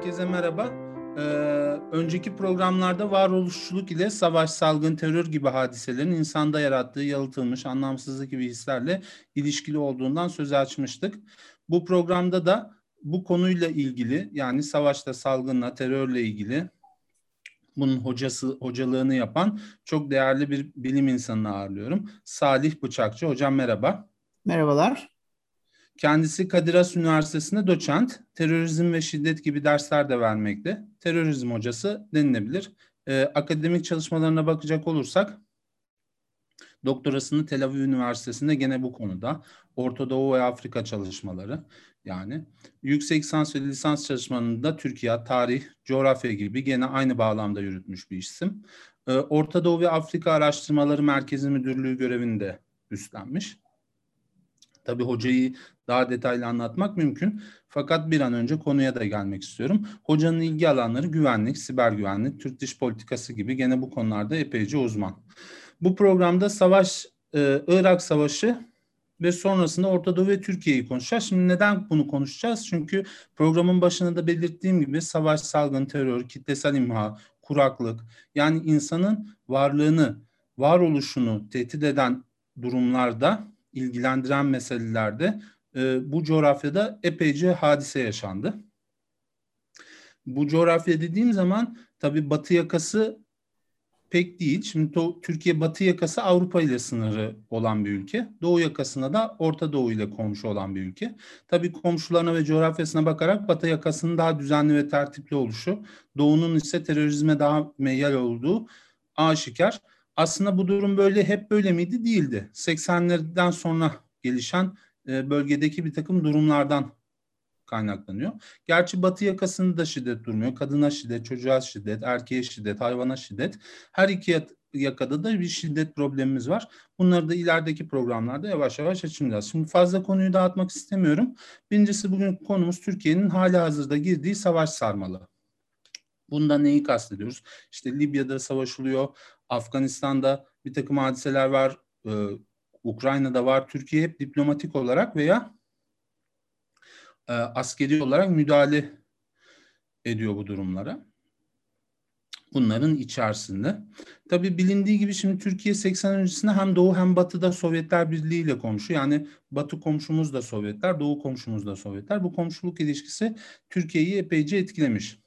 Herkese merhaba. Ee, önceki programlarda varoluşçuluk ile savaş, salgın, terör gibi hadiselerin insanda yarattığı yalıtılmış anlamsızlık gibi hislerle ilişkili olduğundan söz açmıştık. Bu programda da bu konuyla ilgili yani savaşta, salgınla, terörle ilgili bunun hocası hocalığını yapan çok değerli bir bilim insanını ağırlıyorum. Salih Bıçakçı. Hocam merhaba. Merhabalar. Kendisi Kadir Has Üniversitesi'nde doçent, terörizm ve şiddet gibi dersler de vermekte. Terörizm hocası denilebilir. Ee, akademik çalışmalarına bakacak olursak, doktorasını Tel Aviv Üniversitesi'nde gene bu konuda. Orta Doğu ve Afrika çalışmaları yani. Yüksek lisans ve lisans çalışmalarında Türkiye, tarih, coğrafya gibi gene aynı bağlamda yürütmüş bir isim. Ee, Orta Doğu ve Afrika Araştırmaları Merkezi Müdürlüğü görevini de üstlenmiş. Tabii hocayı daha detaylı anlatmak mümkün. Fakat bir an önce konuya da gelmek istiyorum. Hocanın ilgi alanları güvenlik, siber güvenlik, Türk dış politikası gibi gene bu konularda epeyce uzman. Bu programda savaş, e, Irak Savaşı ve sonrasında Orta Doğu ve Türkiye'yi konuşacağız. Şimdi neden bunu konuşacağız? Çünkü programın başında da belirttiğim gibi savaş, salgın, terör, kitlesel imha, kuraklık yani insanın varlığını, varoluşunu tehdit eden durumlarda ilgilendiren meselelerde e, bu coğrafyada epeyce hadise yaşandı. Bu coğrafya dediğim zaman tabii batı yakası pek değil. Şimdi to, Türkiye batı yakası Avrupa ile sınırı olan bir ülke. Doğu yakasına da Orta Doğu ile komşu olan bir ülke. Tabii komşularına ve coğrafyasına bakarak batı yakasının daha düzenli ve tertipli oluşu, doğunun ise terörizme daha meyyal olduğu aşikar. Aslında bu durum böyle hep böyle miydi? Değildi. 80'lerden sonra gelişen e, bölgedeki bir takım durumlardan kaynaklanıyor. Gerçi batı yakasında da şiddet durmuyor. Kadına şiddet, çocuğa şiddet, erkeğe şiddet, hayvana şiddet. Her iki yakada da bir şiddet problemimiz var. Bunları da ilerideki programlarda yavaş yavaş açacağız. Şimdi fazla konuyu dağıtmak istemiyorum. Birincisi bugün konumuz Türkiye'nin hali hazırda girdiği savaş sarmalı. Bunda neyi kastediyoruz? İşte Libya'da savaşılıyor, Afganistan'da bir takım hadiseler var, e, Ukrayna'da var. Türkiye hep diplomatik olarak veya e, askeri olarak müdahale ediyor bu durumlara. Bunların içerisinde. Tabii bilindiği gibi şimdi Türkiye 80 öncesinde hem Doğu hem Batı'da Sovyetler Birliği ile komşu. Yani Batı komşumuz da Sovyetler, Doğu komşumuz da Sovyetler. Bu komşuluk ilişkisi Türkiye'yi epeyce etkilemiş.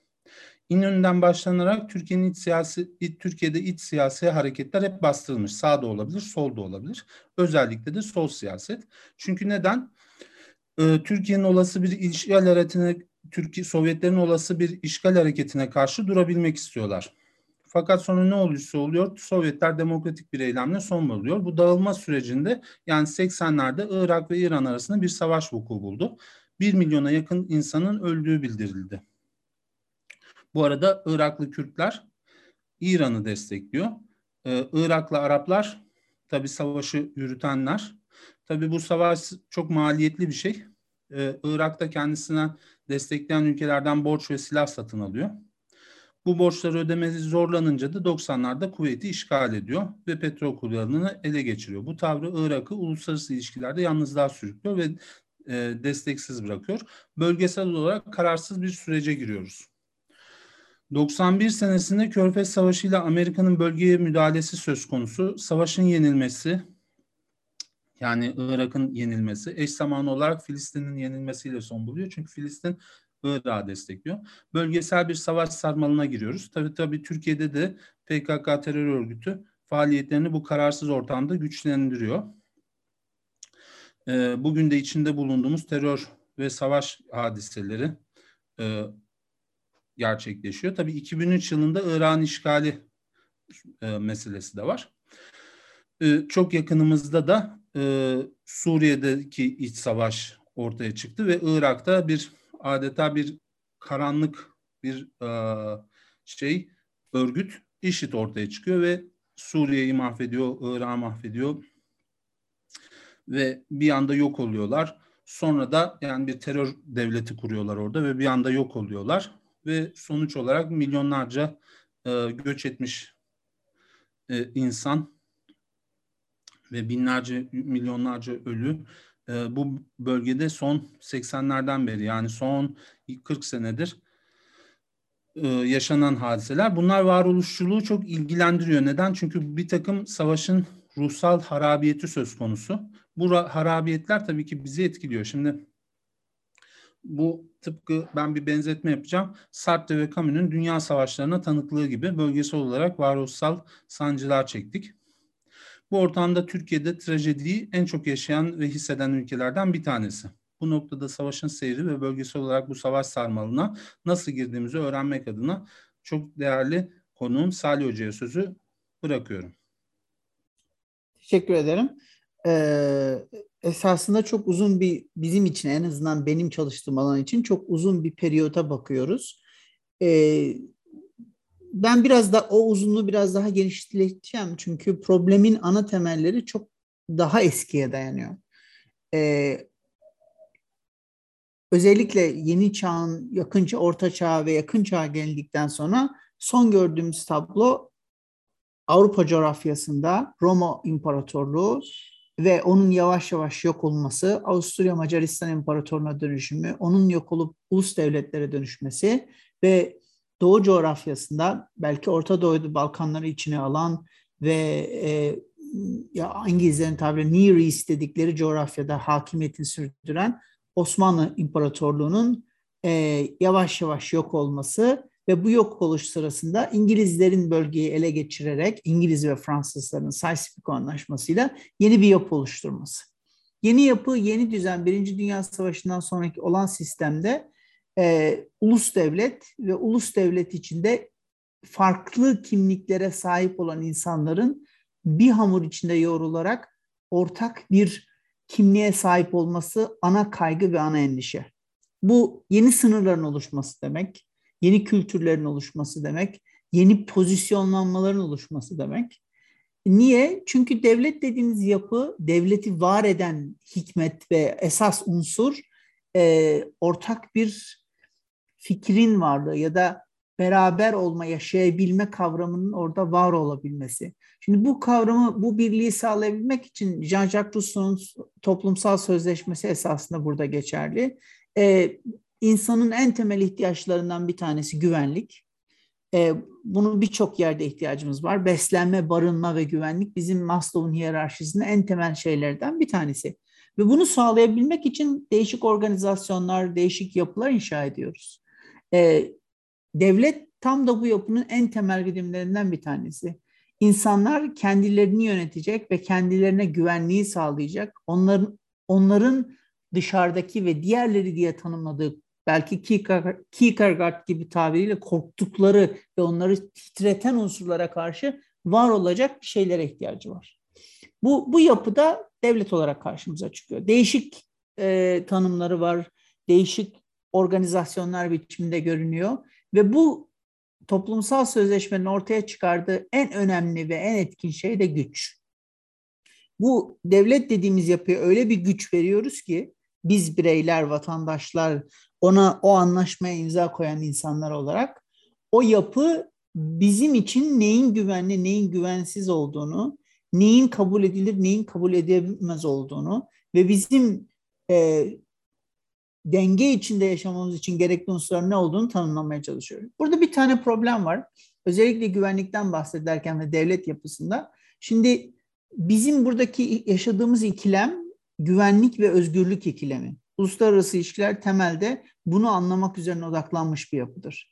İnönü'nden başlanarak Türkiye'nin iç siyasi, Türkiye'de iç siyasi hareketler hep bastırılmış. Sağda olabilir, solda olabilir. Özellikle de sol siyaset. Çünkü neden? Ee, Türkiye'nin olası bir işgal hareketine, Türkiye Sovyetlerin olası bir işgal hareketine karşı durabilmek istiyorlar. Fakat sonra ne olursa oluyor? Sovyetler demokratik bir eylemle son buluyor. Bu dağılma sürecinde yani 80'lerde Irak ve İran arasında bir savaş vuku buldu. 1 milyona yakın insanın öldüğü bildirildi. Bu arada Iraklı Kürtler İran'ı destekliyor. Ee, Iraklı Araplar tabi savaşı yürütenler. Tabi bu savaş çok maliyetli bir şey. Ee, Irak'ta kendisine destekleyen ülkelerden borç ve silah satın alıyor. Bu borçları ödemesi zorlanınca da 90'larda kuvveti işgal ediyor ve petrol kuyularını ele geçiriyor. Bu tavrı Irak'ı uluslararası ilişkilerde yalnızlığa sürüklüyor ve e, desteksiz bırakıyor. Bölgesel olarak kararsız bir sürece giriyoruz. 91 senesinde Körfez Savaşı ile Amerika'nın bölgeye müdahalesi söz konusu. Savaşın yenilmesi, yani Irak'ın yenilmesi eş zamanlı olarak Filistin'in yenilmesiyle son buluyor. Çünkü Filistin Irak'ı destekliyor. Bölgesel bir savaş sarmalına giriyoruz. Tabii tabii Türkiye'de de PKK terör örgütü faaliyetlerini bu kararsız ortamda güçlendiriyor. Ee, bugün de içinde bulunduğumuz terör ve savaş hadiseleri e, gerçekleşiyor. Tabii 2003 yılında İran işgali e, meselesi de var. E, çok yakınımızda da e, Suriye'deki iç savaş ortaya çıktı ve Irak'ta bir adeta bir karanlık bir e, şey örgüt IŞİD ortaya çıkıyor ve Suriye'yi mahvediyor, Irak'ı mahvediyor ve bir anda yok oluyorlar. Sonra da yani bir terör devleti kuruyorlar orada ve bir anda yok oluyorlar ve sonuç olarak milyonlarca e, göç etmiş e, insan ve binlerce milyonlarca ölü e, bu bölgede son 80'lerden beri yani son 40 senedir e, yaşanan hadiseler. Bunlar varoluşçuluğu çok ilgilendiriyor. Neden? Çünkü bir takım savaşın ruhsal harabiyeti söz konusu. Bu harabiyetler tabii ki bizi etkiliyor. Şimdi bu tıpkı ben bir benzetme yapacağım. Sartre ve Camus'un dünya savaşlarına tanıklığı gibi bölgesel olarak varoluşsal sancılar çektik. Bu ortamda Türkiye'de trajediyi en çok yaşayan ve hisseden ülkelerden bir tanesi. Bu noktada savaşın seyri ve bölgesel olarak bu savaş sarmalına nasıl girdiğimizi öğrenmek adına çok değerli konuğum Salih Hoca'ya sözü bırakıyorum. Teşekkür ederim. Ee, esasında çok uzun bir bizim için en azından benim çalıştığım alan için çok uzun bir periyota bakıyoruz. Ee, ben biraz da o uzunluğu biraz daha genişleteceğim çünkü problemin ana temelleri çok daha eskiye dayanıyor. Ee, özellikle yeni çağın yakın orta çağ ve yakın çağ geldikten sonra son gördüğümüz tablo Avrupa coğrafyasında Roma İmparatorluğu ve onun yavaş yavaş yok olması, Avusturya Macaristan İmparatorluğu'na dönüşümü, onun yok olup ulus devletlere dönüşmesi ve Doğu coğrafyasında belki Orta Doğu'da Balkanları içine alan ve e, ya İngilizlerin tabiri Near East dedikleri coğrafyada hakimiyetini sürdüren Osmanlı İmparatorluğu'nun e, yavaş yavaş yok olması ve bu yok oluş sırasında İngilizlerin bölgeyi ele geçirerek İngiliz ve Fransızların Sykes-Picot Anlaşması'yla yeni bir yapı oluşturması. Yeni yapı, yeni düzen, Birinci Dünya Savaşı'ndan sonraki olan sistemde e, ulus devlet ve ulus devlet içinde farklı kimliklere sahip olan insanların bir hamur içinde yoğrularak ortak bir kimliğe sahip olması ana kaygı ve ana endişe. Bu yeni sınırların oluşması demek, yeni kültürlerin oluşması demek, yeni pozisyonlanmaların oluşması demek. Niye? Çünkü devlet dediğimiz yapı, devleti var eden hikmet ve esas unsur e, ortak bir fikrin varlığı ya da beraber olma, yaşayabilme kavramının orada var olabilmesi. Şimdi bu kavramı, bu birliği sağlayabilmek için Jean-Jacques Rousseau'nun toplumsal sözleşmesi esasında burada geçerli. Ee, insanın en temel ihtiyaçlarından bir tanesi güvenlik. Ee, bunun birçok yerde ihtiyacımız var. Beslenme, barınma ve güvenlik bizim Maslow'un hiyerarşisinde en temel şeylerden bir tanesi. Ve bunu sağlayabilmek için değişik organizasyonlar, değişik yapılar inşa ediyoruz. Ee, devlet tam da bu yapının en temel birimlerinden bir tanesi. İnsanlar kendilerini yönetecek ve kendilerine güvenliği sağlayacak. Onların onların dışarıdaki ve diğerleri diye tanımladığı belki Kierkegaard gibi tabiriyle korktukları ve onları titreten unsurlara karşı var olacak şeylere ihtiyacı var. Bu, bu yapıda devlet olarak karşımıza çıkıyor. Değişik e, tanımları var, değişik organizasyonlar biçiminde görünüyor ve bu toplumsal sözleşmenin ortaya çıkardığı en önemli ve en etkin şey de güç. Bu devlet dediğimiz yapıya öyle bir güç veriyoruz ki biz bireyler, vatandaşlar, ona o anlaşmaya imza koyan insanlar olarak o yapı bizim için neyin güvenli, neyin güvensiz olduğunu, neyin kabul edilir, neyin kabul edilmez olduğunu ve bizim e, denge içinde yaşamamız için gerekli unsurlar ne olduğunu tanımlamaya çalışıyoruz. Burada bir tane problem var. Özellikle güvenlikten bahsederken ve devlet yapısında. Şimdi bizim buradaki yaşadığımız ikilem güvenlik ve özgürlük ikilemi. Uluslararası ilişkiler temelde bunu anlamak üzerine odaklanmış bir yapıdır.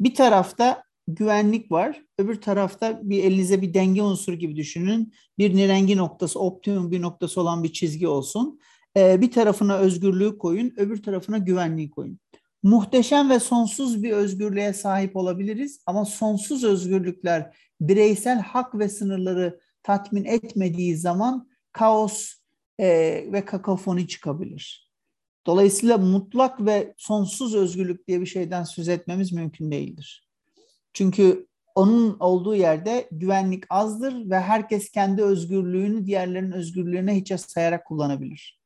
Bir tarafta güvenlik var, öbür tarafta bir elinize bir denge unsuru gibi düşünün. Bir nirengi noktası, optimum bir noktası olan bir çizgi olsun. Ee, bir tarafına özgürlüğü koyun, öbür tarafına güvenliği koyun. Muhteşem ve sonsuz bir özgürlüğe sahip olabiliriz ama sonsuz özgürlükler bireysel hak ve sınırları tatmin etmediği zaman kaos e, ve kakafoni çıkabilir. Dolayısıyla mutlak ve sonsuz özgürlük diye bir şeyden söz etmemiz mümkün değildir. Çünkü onun olduğu yerde güvenlik azdır ve herkes kendi özgürlüğünü diğerlerinin özgürlüğüne hiçe sayarak kullanabilir.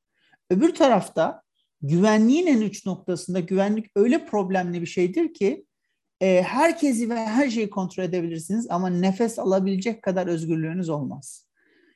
Öbür tarafta güvenliğin en uç noktasında güvenlik öyle problemli bir şeydir ki e, herkesi ve her şeyi kontrol edebilirsiniz ama nefes alabilecek kadar özgürlüğünüz olmaz.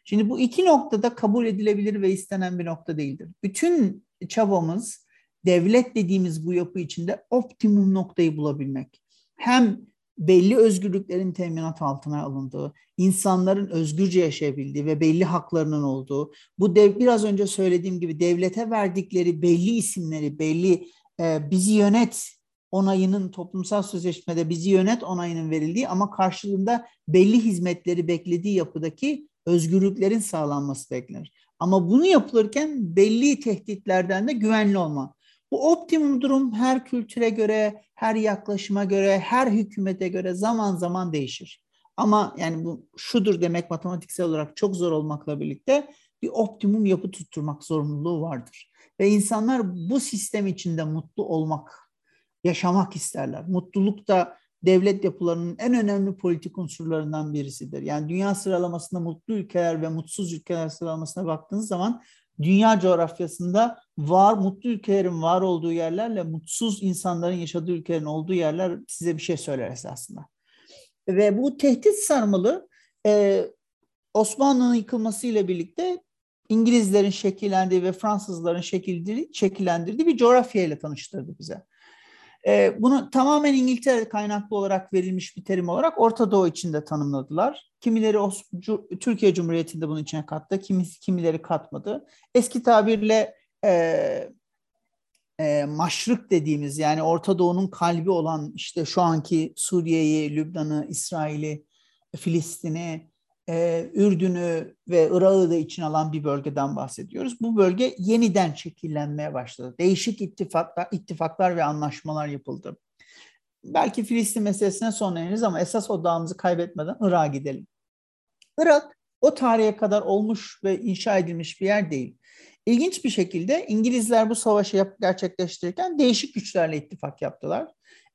Şimdi bu iki noktada kabul edilebilir ve istenen bir nokta değildir. Bütün çabamız devlet dediğimiz bu yapı içinde optimum noktayı bulabilmek. hem belli özgürlüklerin teminat altına alındığı, insanların özgürce yaşayabildiği ve belli haklarının olduğu, bu dev, biraz önce söylediğim gibi devlete verdikleri belli isimleri, belli e, bizi yönet onayının toplumsal sözleşmede bizi yönet onayının verildiği ama karşılığında belli hizmetleri beklediği yapıdaki özgürlüklerin sağlanması beklenir. Ama bunu yapılırken belli tehditlerden de güvenli olma. Bu optimum durum her kültüre göre, her yaklaşıma göre, her hükümete göre zaman zaman değişir. Ama yani bu şudur demek matematiksel olarak çok zor olmakla birlikte bir optimum yapı tutturmak zorunluluğu vardır. Ve insanlar bu sistem içinde mutlu olmak, yaşamak isterler. Mutluluk da devlet yapılarının en önemli politik unsurlarından birisidir. Yani dünya sıralamasında mutlu ülkeler ve mutsuz ülkeler sıralamasına baktığınız zaman dünya coğrafyasında var mutlu ülkelerin var olduğu yerlerle mutsuz insanların yaşadığı ülkelerin olduğu yerler size bir şey söyler esasında. Ve bu tehdit sarmalı e, Osmanlı'nın yıkılmasıyla birlikte İngilizlerin şekillendiği ve Fransızların şekillendirdiği bir coğrafya ile tanıştırdı bize. E, bunu tamamen İngiltere kaynaklı olarak verilmiş bir terim olarak Orta Doğu içinde tanımladılar. Kimileri Os- Türkiye Cumhuriyeti'nde bunun içine kattı, kimisi, kimileri katmadı. Eski tabirle e, e, maşrık dediğimiz yani Orta Doğu'nun kalbi olan işte şu anki Suriye'yi, Lübnan'ı, İsrail'i, Filistin'i, e, Ürdün'ü ve Irak'ı da içine alan bir bölgeden bahsediyoruz. Bu bölge yeniden şekillenmeye başladı. Değişik ittifaklar, ittifaklar ve anlaşmalar yapıldı. Belki Filistin meselesine sonra ineriz ama esas odağımızı kaybetmeden Irak'a gidelim. Irak o tarihe kadar olmuş ve inşa edilmiş bir yer değil. İlginç bir şekilde İngilizler bu savaşı yap, gerçekleştirirken değişik güçlerle ittifak yaptılar.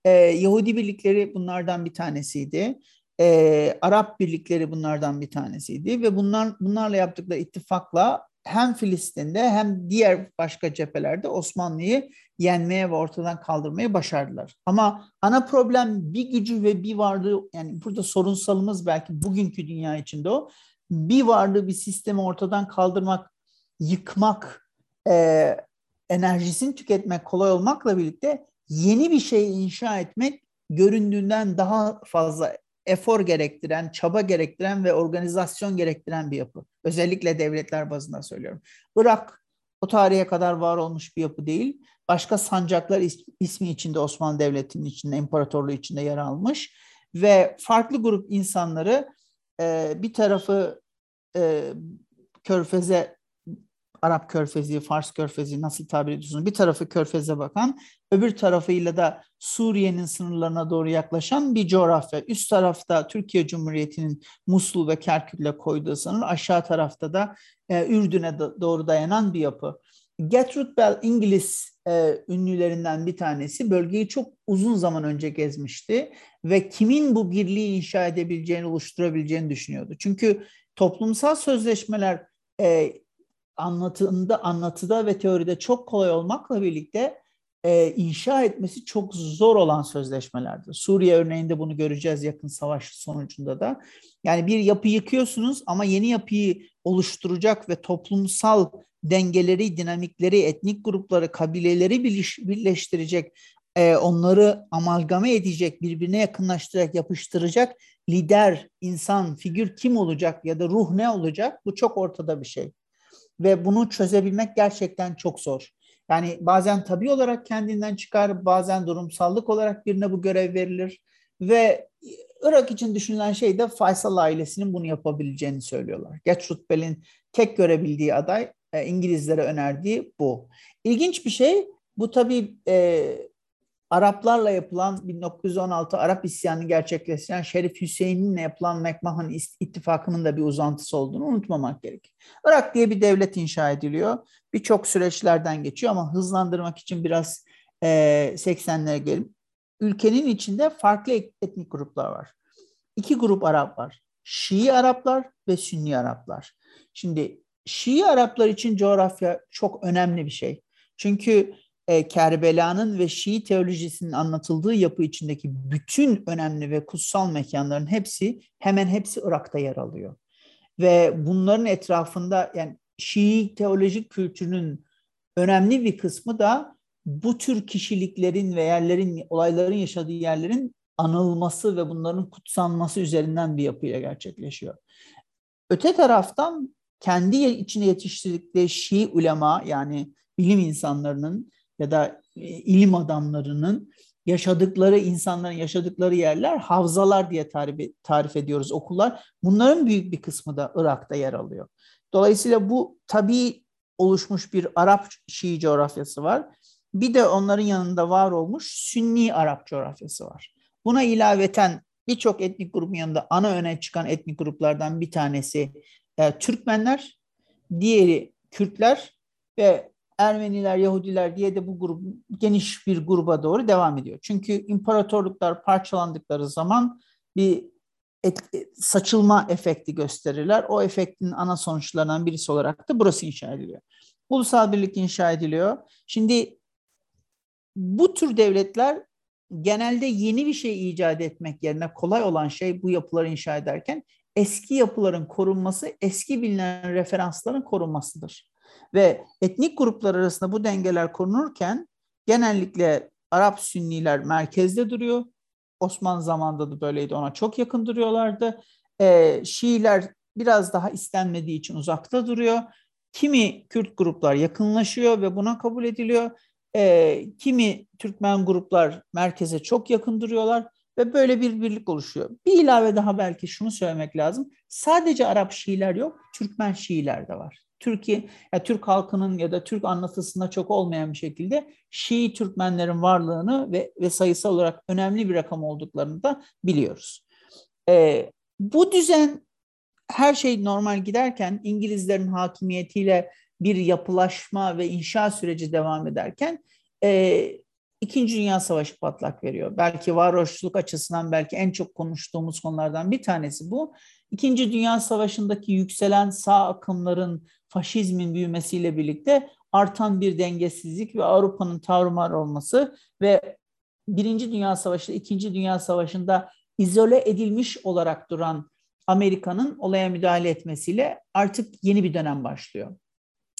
Ee, Yahudi birlikleri bunlardan bir tanesiydi e, Arap birlikleri bunlardan bir tanesiydi ve bunlar bunlarla yaptıkları ittifakla hem Filistin'de hem diğer başka cephelerde Osmanlı'yı yenmeye ve ortadan kaldırmaya başardılar. Ama ana problem bir gücü ve bir varlığı yani burada sorunsalımız belki bugünkü dünya içinde o bir varlığı bir sistemi ortadan kaldırmak, yıkmak, e, enerjisini tüketmek kolay olmakla birlikte yeni bir şey inşa etmek göründüğünden daha fazla efor gerektiren, çaba gerektiren ve organizasyon gerektiren bir yapı. Özellikle devletler bazında söylüyorum. Irak o tarihe kadar var olmuş bir yapı değil. Başka sancaklar ismi içinde Osmanlı Devleti'nin içinde, imparatorluğu içinde yer almış. Ve farklı grup insanları bir tarafı Körfez'e Arap Körfezi, Fars Körfezi nasıl tabir ediyorsunuz? Bir tarafı Körfez'e bakan, öbür tarafıyla da Suriye'nin sınırlarına doğru yaklaşan bir coğrafya. Üst tarafta Türkiye Cumhuriyeti'nin Musul ve Kerkük'le koyduğu sınır, aşağı tarafta da e, Ürdün'e doğru dayanan bir yapı. Gertrude Bell İngiliz e, ünlülerinden bir tanesi bölgeyi çok uzun zaman önce gezmişti ve kimin bu birliği inşa edebileceğini, oluşturabileceğini düşünüyordu. Çünkü toplumsal sözleşmeler e, anlatımda, anlatıda ve teoride çok kolay olmakla birlikte e, inşa etmesi çok zor olan sözleşmelerdir. Suriye örneğinde bunu göreceğiz yakın savaş sonucunda da. Yani bir yapı yıkıyorsunuz ama yeni yapıyı oluşturacak ve toplumsal dengeleri, dinamikleri, etnik grupları, kabileleri birleştirecek, e, onları amalgame edecek, birbirine yakınlaştıracak, yapıştıracak lider, insan, figür kim olacak ya da ruh ne olacak? Bu çok ortada bir şey ve bunu çözebilmek gerçekten çok zor. Yani bazen tabi olarak kendinden çıkar, bazen durumsallık olarak birine bu görev verilir ve Irak için düşünülen şey de Faysal ailesinin bunu yapabileceğini söylüyorlar. Gertrude Bell'in tek görebildiği aday e, İngilizlere önerdiği bu. İlginç bir şey bu tabii e, Araplarla yapılan 1916 Arap isyanını gerçekleştiren Şerif Hüseyin'le yapılan McMahon ittifakının da bir uzantısı olduğunu unutmamak gerek. Irak diye bir devlet inşa ediliyor. Birçok süreçlerden geçiyor ama hızlandırmak için biraz e, 80'lere gelin. Ülkenin içinde farklı etnik gruplar var. İki grup Arap var. Şii Araplar ve Sünni Araplar. Şimdi Şii Araplar için coğrafya çok önemli bir şey. Çünkü e, Kerbela'nın ve Şii teolojisinin anlatıldığı yapı içindeki bütün önemli ve kutsal mekanların hepsi hemen hepsi Irak'ta yer alıyor. Ve bunların etrafında yani Şii teolojik kültürünün önemli bir kısmı da bu tür kişiliklerin ve yerlerin, olayların yaşadığı yerlerin anılması ve bunların kutsanması üzerinden bir yapıyla gerçekleşiyor. Öte taraftan kendi içine yetiştirdikleri Şii ulema yani bilim insanlarının ya da e, ilim adamlarının yaşadıkları insanların yaşadıkları yerler havzalar diye tarif, tarif ediyoruz okullar. Bunların büyük bir kısmı da Irak'ta yer alıyor. Dolayısıyla bu tabii oluşmuş bir Arap Şii coğrafyası var. Bir de onların yanında var olmuş Sünni Arap coğrafyası var. Buna ilaveten birçok etnik grubun yanında ana öne çıkan etnik gruplardan bir tanesi e, Türkmenler, diğeri Kürtler ve Ermeniler, Yahudiler diye de bu grup geniş bir gruba doğru devam ediyor. Çünkü imparatorluklar parçalandıkları zaman bir et, saçılma efekti gösterirler. O efektin ana sonuçlarından birisi olarak da burası inşa ediliyor. Ulusal birlik inşa ediliyor. Şimdi bu tür devletler genelde yeni bir şey icat etmek yerine kolay olan şey bu yapıları inşa ederken eski yapıların korunması, eski bilinen referansların korunmasıdır. Ve etnik gruplar arasında bu dengeler korunurken genellikle Arap Sünniler merkezde duruyor. Osmanlı zamanında da böyleydi ona çok yakın duruyorlardı. E, Şiiler biraz daha istenmediği için uzakta duruyor. Kimi Kürt gruplar yakınlaşıyor ve buna kabul ediliyor. E, kimi Türkmen gruplar merkeze çok yakın duruyorlar ve böyle bir birlik oluşuyor. Bir ilave daha belki şunu söylemek lazım. Sadece Arap Şiiler yok, Türkmen Şiiler de var. Türkiye, ya Türk halkının ya da Türk anlatısında çok olmayan bir şekilde Şii Türkmenlerin varlığını ve, ve sayısal olarak önemli bir rakam olduklarını da biliyoruz. Ee, bu düzen her şey normal giderken İngilizlerin hakimiyetiyle bir yapılaşma ve inşa süreci devam ederken e, İkinci Dünya Savaşı patlak veriyor. Belki varoşluk açısından belki en çok konuştuğumuz konulardan bir tanesi bu. İkinci Dünya Savaşı'ndaki yükselen sağ akımların faşizmin büyümesiyle birlikte artan bir dengesizlik ve Avrupa'nın tarumar olması ve Birinci Dünya Savaşı, İkinci Dünya Savaşı'nda izole edilmiş olarak duran Amerika'nın olaya müdahale etmesiyle artık yeni bir dönem başlıyor.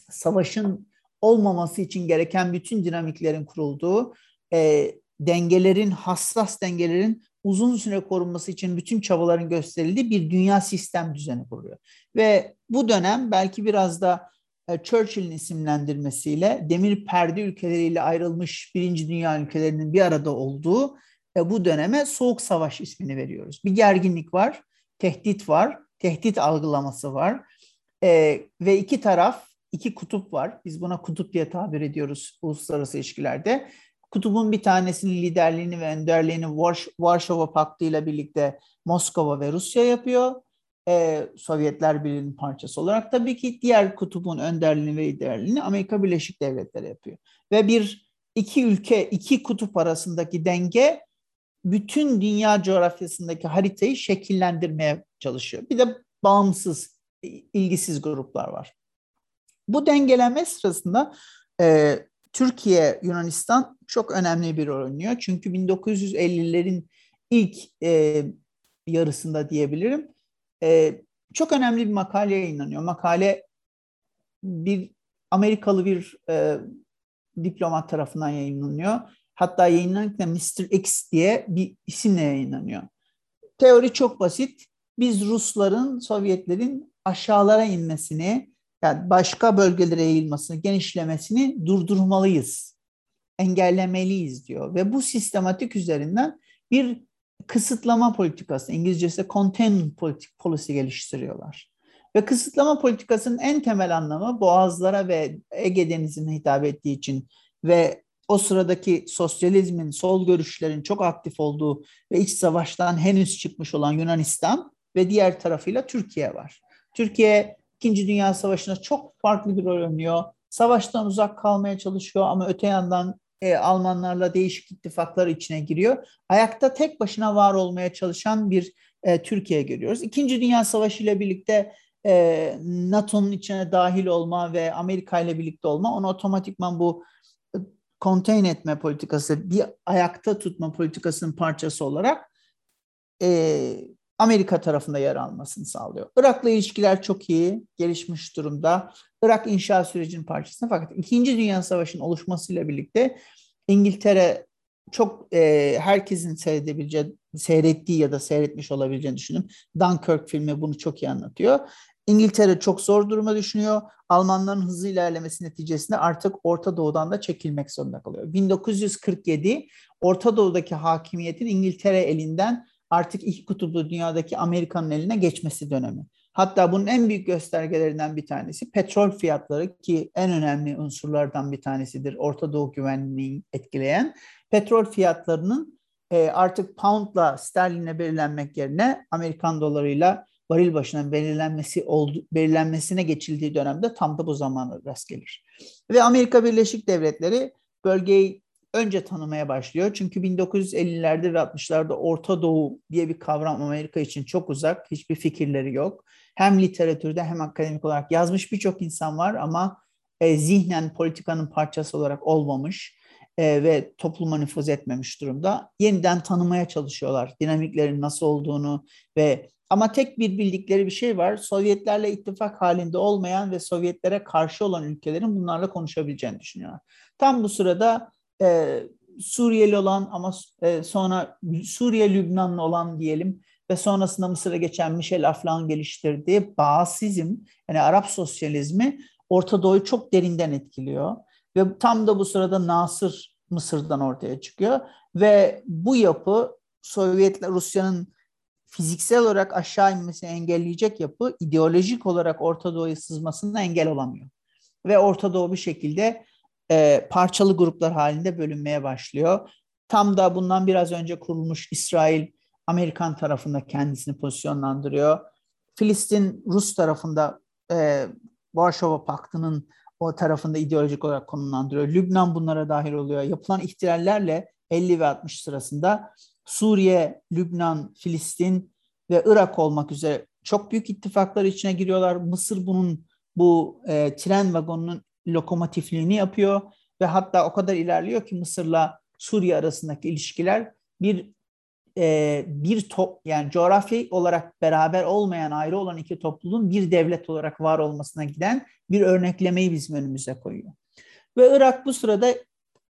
Savaşın olmaması için gereken bütün dinamiklerin kurulduğu, e, dengelerin, hassas dengelerin uzun süre korunması için bütün çabaların gösterildiği bir dünya sistem düzeni kuruyor. Ve bu dönem belki biraz da e, Churchill'in isimlendirmesiyle demir perde ülkeleriyle ayrılmış birinci dünya ülkelerinin bir arada olduğu e, bu döneme soğuk savaş ismini veriyoruz. Bir gerginlik var, tehdit var, tehdit algılaması var e, ve iki taraf, iki kutup var. Biz buna kutup diye tabir ediyoruz uluslararası ilişkilerde. Kutubun bir tanesinin liderliğini ve önderliğini Vars Varşova Paktı ile birlikte Moskova ve Rusya yapıyor. Ee, Sovyetler Birliği'nin parçası olarak tabii ki diğer kutubun önderliğini ve liderliğini Amerika Birleşik Devletleri yapıyor. Ve bir iki ülke, iki kutup arasındaki denge bütün dünya coğrafyasındaki haritayı şekillendirmeye çalışıyor. Bir de bağımsız, ilgisiz gruplar var. Bu dengelenme sırasında e, Türkiye, Yunanistan çok önemli bir rol oynuyor. Çünkü 1950'lerin ilk e, yarısında diyebilirim. E, çok önemli bir makale yayınlanıyor. Makale bir Amerikalı bir e, diplomat tarafından yayınlanıyor. Hatta yayınlanırken Mr. X diye bir isimle yayınlanıyor. Teori çok basit. Biz Rusların, Sovyetlerin aşağılara inmesini, yani başka bölgelere yayılmasını, genişlemesini durdurmalıyız, engellemeliyiz diyor. Ve bu sistematik üzerinden bir kısıtlama politikası, İngilizcesi containment policy geliştiriyorlar. Ve kısıtlama politikasının en temel anlamı boğazlara ve Ege Denizi'ne hitap ettiği için ve o sıradaki sosyalizmin, sol görüşlerin çok aktif olduğu ve iç savaştan henüz çıkmış olan Yunanistan ve diğer tarafıyla Türkiye var. Türkiye İkinci Dünya Savaşı'nda çok farklı bir rol oynuyor. Savaştan uzak kalmaya çalışıyor ama öte yandan e, Almanlarla değişik ittifaklar içine giriyor. Ayakta tek başına var olmaya çalışan bir e, Türkiye görüyoruz. İkinci Dünya Savaşı ile birlikte e, NATO'nun içine dahil olma ve Amerika ile birlikte olma onu otomatikman bu e, contain etme politikası, bir ayakta tutma politikasının parçası olarak e, Amerika tarafında yer almasını sağlıyor. Irak'la ilişkiler çok iyi, gelişmiş durumda. Irak inşa sürecinin parçası. Fakat İkinci Dünya Savaşı'nın oluşmasıyla birlikte İngiltere çok e, herkesin seyredebileceği, seyrettiği ya da seyretmiş olabileceğini düşünün. Dunkirk filmi bunu çok iyi anlatıyor. İngiltere çok zor duruma düşünüyor. Almanların hızlı ilerlemesi neticesinde artık Orta Doğu'dan da çekilmek zorunda kalıyor. 1947 Orta Doğu'daki hakimiyetin İngiltere elinden artık iki kutuplu dünyadaki Amerika'nın eline geçmesi dönemi. Hatta bunun en büyük göstergelerinden bir tanesi petrol fiyatları ki en önemli unsurlardan bir tanesidir Orta Doğu güvenliğini etkileyen. Petrol fiyatlarının e, artık poundla sterlinle belirlenmek yerine Amerikan dolarıyla varil başına belirlenmesi oldu, belirlenmesine geçildiği dönemde tam da bu zamana rast gelir. Ve Amerika Birleşik Devletleri bölgeyi önce tanımaya başlıyor. Çünkü 1950'lerde ve 60'larda Orta Doğu diye bir kavram Amerika için çok uzak. Hiçbir fikirleri yok. Hem literatürde hem akademik olarak yazmış birçok insan var ama e, zihnen politikanın parçası olarak olmamış e, ve topluma nüfuz etmemiş durumda. Yeniden tanımaya çalışıyorlar dinamiklerin nasıl olduğunu ve ama tek bir bildikleri bir şey var. Sovyetlerle ittifak halinde olmayan ve Sovyetlere karşı olan ülkelerin bunlarla konuşabileceğini düşünüyorlar. Tam bu sırada e, Suriyeli olan ama e, sonra Suriye Lübnanlı olan diyelim ve sonrasında Mısır'a geçen Michel Aflak'ın geliştirdiği Bağsizm yani Arap sosyalizmi Orta Doğu'yu çok derinden etkiliyor. Ve tam da bu sırada Nasır Mısır'dan ortaya çıkıyor. Ve bu yapı Sovyetler Rusya'nın fiziksel olarak aşağı inmesini engelleyecek yapı ideolojik olarak Orta Doğu'ya sızmasına engel olamıyor. Ve Orta Doğu bir şekilde e, parçalı gruplar halinde bölünmeye başlıyor. Tam da bundan biraz önce kurulmuş İsrail Amerikan tarafında kendisini pozisyonlandırıyor. Filistin Rus tarafında e, Varşova Paktı'nın o tarafında ideolojik olarak konumlandırıyor. Lübnan bunlara dahil oluyor. Yapılan ihtilallerle 50 ve 60 sırasında Suriye, Lübnan, Filistin ve Irak olmak üzere çok büyük ittifaklar içine giriyorlar. Mısır bunun bu e, tren vagonunun lokomotifliğini yapıyor ve hatta o kadar ilerliyor ki Mısır'la Suriye arasındaki ilişkiler bir e, bir top yani coğrafi olarak beraber olmayan ayrı olan iki topluluğun bir devlet olarak var olmasına giden bir örneklemeyi bizim önümüze koyuyor. Ve Irak bu sırada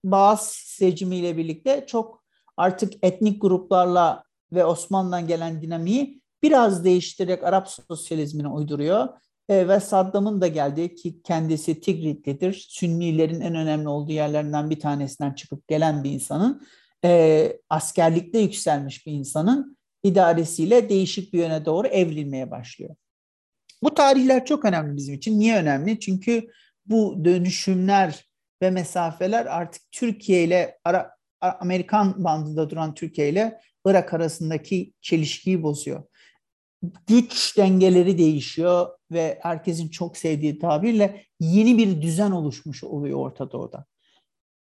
Bağız seçimiyle birlikte çok artık etnik gruplarla ve Osmanlı'dan gelen dinamiği biraz değiştirerek Arap sosyalizmine uyduruyor. E, ve Saddam'ın da geldiği ki kendisi Tigritlidir. Sünnilerin en önemli olduğu yerlerinden bir tanesinden çıkıp gelen bir insanın e, askerlikte yükselmiş bir insanın idaresiyle değişik bir yöne doğru evrilmeye başlıyor. Bu tarihler çok önemli bizim için. Niye önemli? Çünkü bu dönüşümler ve mesafeler artık Türkiye ile Ara, Amerikan bandında duran Türkiye ile Irak arasındaki çelişkiyi bozuyor. Güç dengeleri değişiyor ve herkesin çok sevdiği tabirle yeni bir düzen oluşmuş oluyor Orta Doğu'da.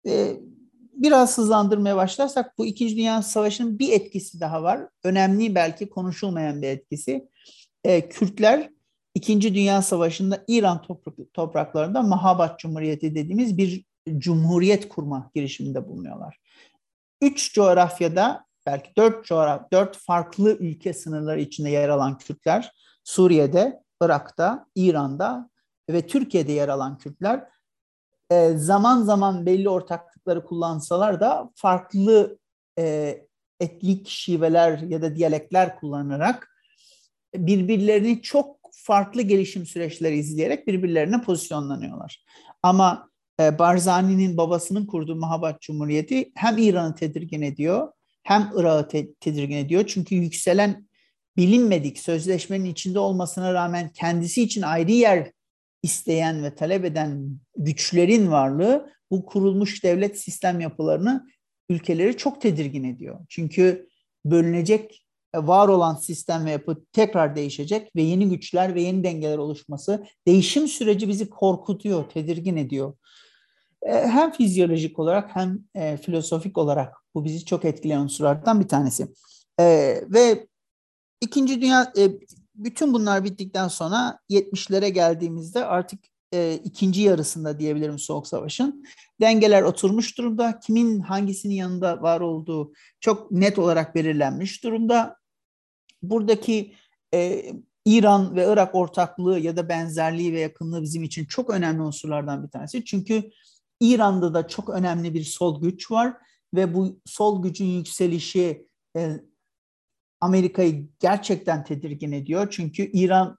Ee, biraz hızlandırmaya başlarsak bu İkinci Dünya Savaşı'nın bir etkisi daha var. Önemli belki konuşulmayan bir etkisi. Ee, Kürtler İkinci Dünya Savaşı'nda İran topraklarında Mahabat Cumhuriyeti dediğimiz bir cumhuriyet kurma girişiminde bulunuyorlar. Üç coğrafyada belki dört coğrafya, dört farklı ülke sınırları içinde yer alan Kürtler, Suriye'de, Irak'ta, İran'da ve Türkiye'de yer alan Kürtler e, zaman zaman belli ortaklıkları kullansalar da farklı e, etnik şiveler ya da diyalekler kullanarak birbirlerini çok farklı gelişim süreçleri izleyerek birbirlerine pozisyonlanıyorlar. Ama e, Barzani'nin babasının kurduğu Mahabat Cumhuriyeti hem İran'ı tedirgin ediyor hem Irak'ı te- tedirgin ediyor. Çünkü yükselen bilinmedik sözleşmenin içinde olmasına rağmen kendisi için ayrı yer isteyen ve talep eden güçlerin varlığı bu kurulmuş devlet sistem yapılarını ülkeleri çok tedirgin ediyor. Çünkü bölünecek e, var olan sistem ve yapı tekrar değişecek ve yeni güçler ve yeni dengeler oluşması değişim süreci bizi korkutuyor, tedirgin ediyor. E, hem fizyolojik olarak hem e, filozofik olarak bu bizi çok etkileyen unsurlardan bir tanesi. Ve İkinci Dünya bütün bunlar bittikten sonra 70'lere geldiğimizde artık e, ikinci yarısında diyebilirim Soğuk Savaş'ın. Dengeler oturmuş durumda. Kimin hangisinin yanında var olduğu çok net olarak belirlenmiş durumda. Buradaki e, İran ve Irak ortaklığı ya da benzerliği ve yakınlığı bizim için çok önemli unsurlardan bir tanesi. Çünkü İran'da da çok önemli bir sol güç var ve bu sol gücün yükselişi e, Amerika'yı gerçekten tedirgin ediyor. Çünkü İran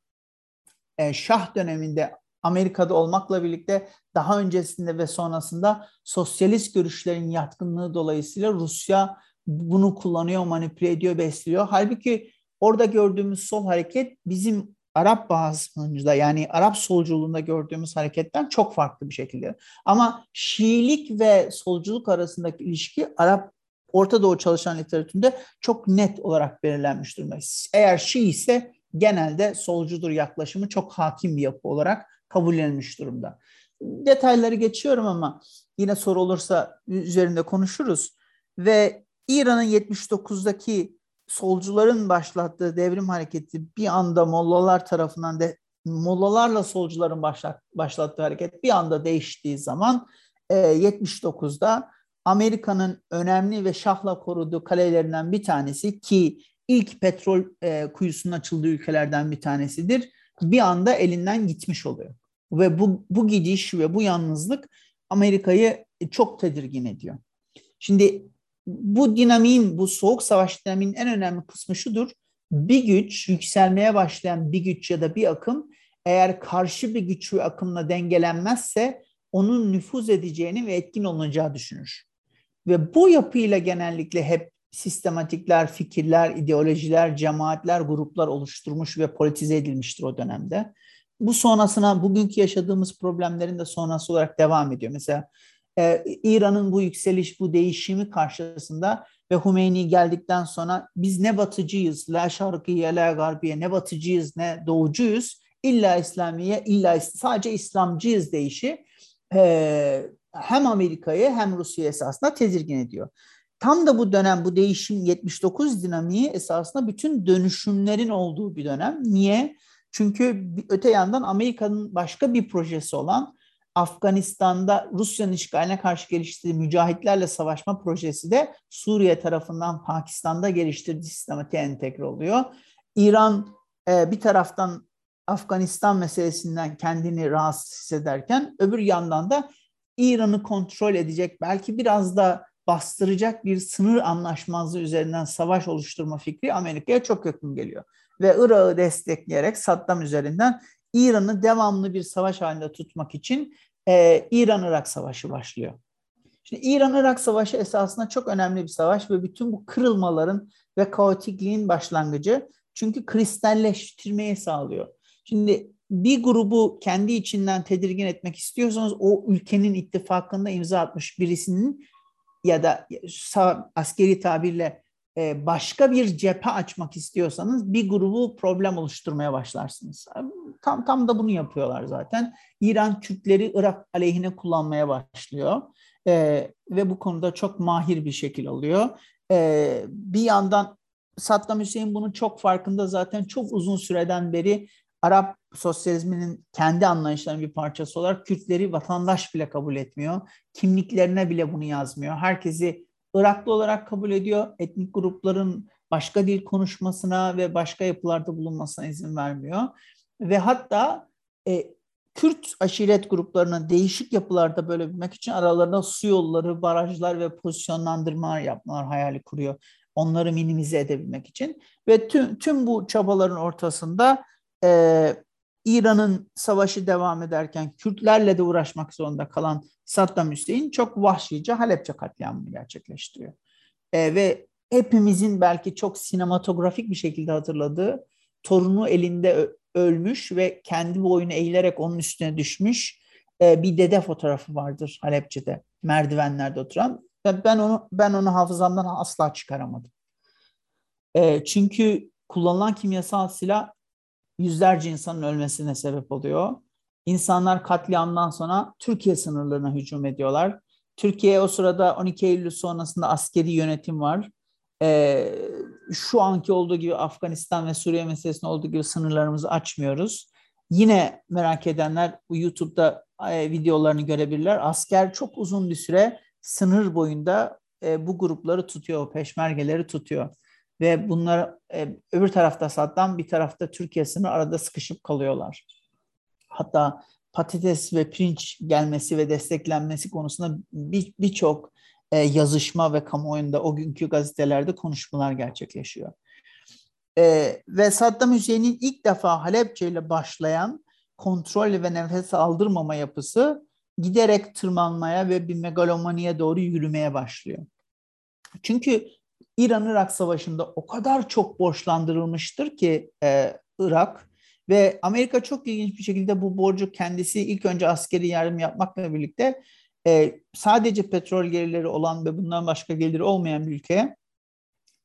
e, Şah döneminde Amerika'da olmakla birlikte daha öncesinde ve sonrasında sosyalist görüşlerin yatkınlığı dolayısıyla Rusya bunu kullanıyor, manipüle ediyor, besliyor. Halbuki orada gördüğümüz sol hareket bizim Arap basınında yani Arap solculuğunda gördüğümüz hareketten çok farklı bir şekilde. Ama Şiilik ve solculuk arasındaki ilişki Arap Orta Doğu çalışan literatüründe çok net olarak belirlenmiş durumda. Eğer Şii ise genelde solcudur yaklaşımı çok hakim bir yapı olarak kabullenilmiş durumda. Detayları geçiyorum ama yine soru olursa üzerinde konuşuruz. Ve İran'ın 79'daki solcuların başlattığı devrim hareketi bir anda Mollalar tarafından de Mollalarla solcuların başlat, başlattığı hareket bir anda değiştiği zaman e, 79'da Amerika'nın önemli ve şahla koruduğu kalelerinden bir tanesi ki ilk petrol e, kuyusunun açıldığı ülkelerden bir tanesidir. Bir anda elinden gitmiş oluyor. Ve bu, bu gidiş ve bu yalnızlık Amerika'yı çok tedirgin ediyor. Şimdi bu dinamiğin, bu soğuk savaş dinamiğinin en önemli kısmı şudur. Bir güç, yükselmeye başlayan bir güç ya da bir akım eğer karşı bir güç ve akımla dengelenmezse onun nüfuz edeceğini ve etkin olunacağı düşünür. Ve bu yapıyla genellikle hep sistematikler, fikirler, ideolojiler, cemaatler, gruplar oluşturmuş ve politize edilmiştir o dönemde. Bu sonrasına bugünkü yaşadığımız problemlerin de sonrası olarak devam ediyor. Mesela e, İran'ın bu yükseliş, bu değişimi karşısında ve Hümeyni geldikten sonra biz ne batıcıyız, la şarkıya, la garbiye, ne batıcıyız, ne doğucuyuz, illa İslamiye, illa sadece İslamcıyız deyişi e, hem Amerika'yı hem Rusya'yı esasında tedirgin ediyor. Tam da bu dönem, bu değişim 79 dinamiği esasında bütün dönüşümlerin olduğu bir dönem. Niye? Çünkü öte yandan Amerika'nın başka bir projesi olan Afganistan'da Rusya'nın işgaline karşı geliştirdiği mücahitlerle savaşma projesi de Suriye tarafından Pakistan'da geliştirdiği sistematiğe entegre oluyor. İran e, bir taraftan Afganistan meselesinden kendini rahatsız hissederken öbür yandan da İran'ı kontrol edecek belki biraz da bastıracak bir sınır anlaşmazlığı üzerinden savaş oluşturma fikri Amerika'ya çok yakın geliyor. Ve Irak'ı destekleyerek Saddam üzerinden İran'ı devamlı bir savaş halinde tutmak için e, İran-Irak savaşı başlıyor. Şimdi İran-Irak savaşı esasında çok önemli bir savaş ve bütün bu kırılmaların ve kaotikliğin başlangıcı. Çünkü kristalleştirmeyi sağlıyor. Şimdi bir grubu kendi içinden tedirgin etmek istiyorsanız o ülkenin ittifakında imza atmış birisinin ya da askeri tabirle e, başka bir cephe açmak istiyorsanız bir grubu problem oluşturmaya başlarsınız. Tam tam da bunu yapıyorlar zaten. İran Kürtleri Irak aleyhine kullanmaya başlıyor e, ve bu konuda çok mahir bir şekil alıyor. E, bir yandan Saddam Hüseyin bunun çok farkında zaten çok uzun süreden beri Arap sosyalizminin kendi anlayışlarının bir parçası olarak Kürtleri vatandaş bile kabul etmiyor. Kimliklerine bile bunu yazmıyor. Herkesi Iraklı olarak kabul ediyor. Etnik grupların başka dil konuşmasına ve başka yapılarda bulunmasına izin vermiyor. Ve hatta e, Kürt aşiret gruplarının değişik yapılarda bölebilmek için aralarında su yolları, barajlar ve pozisyonlandırmalar yapmalar hayali kuruyor. Onları minimize edebilmek için. Ve tüm, tüm bu çabaların ortasında e, İran'ın savaşı devam ederken Kürtlerle de uğraşmak zorunda kalan Saddam Hüseyin çok vahşice Halepçe katliamını gerçekleştiriyor. E, ve hepimizin belki çok sinematografik bir şekilde hatırladığı torunu elinde ölmüş ve kendi boyunu eğilerek onun üstüne düşmüş e, bir dede fotoğrafı vardır Halepçe'de merdivenlerde oturan. Ben onu ben onu hafızamdan asla çıkaramadım. E, çünkü kullanılan kimyasal silah yüzlerce insanın ölmesine sebep oluyor. İnsanlar katliamdan sonra Türkiye sınırlarına hücum ediyorlar. Türkiye o sırada 12 Eylül sonrasında askeri yönetim var. Ee, şu anki olduğu gibi Afganistan ve Suriye meselesinde olduğu gibi sınırlarımızı açmıyoruz. Yine merak edenler bu YouTube'da e, videolarını görebilirler. Asker çok uzun bir süre sınır boyunda e, bu grupları tutuyor, peşmergeleri tutuyor ve bunlar e, öbür tarafta Saddam bir tarafta Türkiye sınırı arada sıkışıp kalıyorlar. Hatta patates ve pirinç gelmesi ve desteklenmesi konusunda birçok e, yazışma ve kamuoyunda o günkü gazetelerde konuşmalar gerçekleşiyor. E, ve Saddam Hüseyin'in ilk defa Halepçe ile başlayan kontrol ve nefes aldırmama yapısı giderek tırmanmaya ve bir megalomaniye doğru yürümeye başlıyor. Çünkü İran-Irak Savaşı'nda o kadar çok borçlandırılmıştır ki e, Irak ve Amerika çok ilginç bir şekilde bu borcu kendisi ilk önce askeri yardım yapmakla birlikte e, sadece petrol gelirleri olan ve bundan başka geliri olmayan bir ülkeye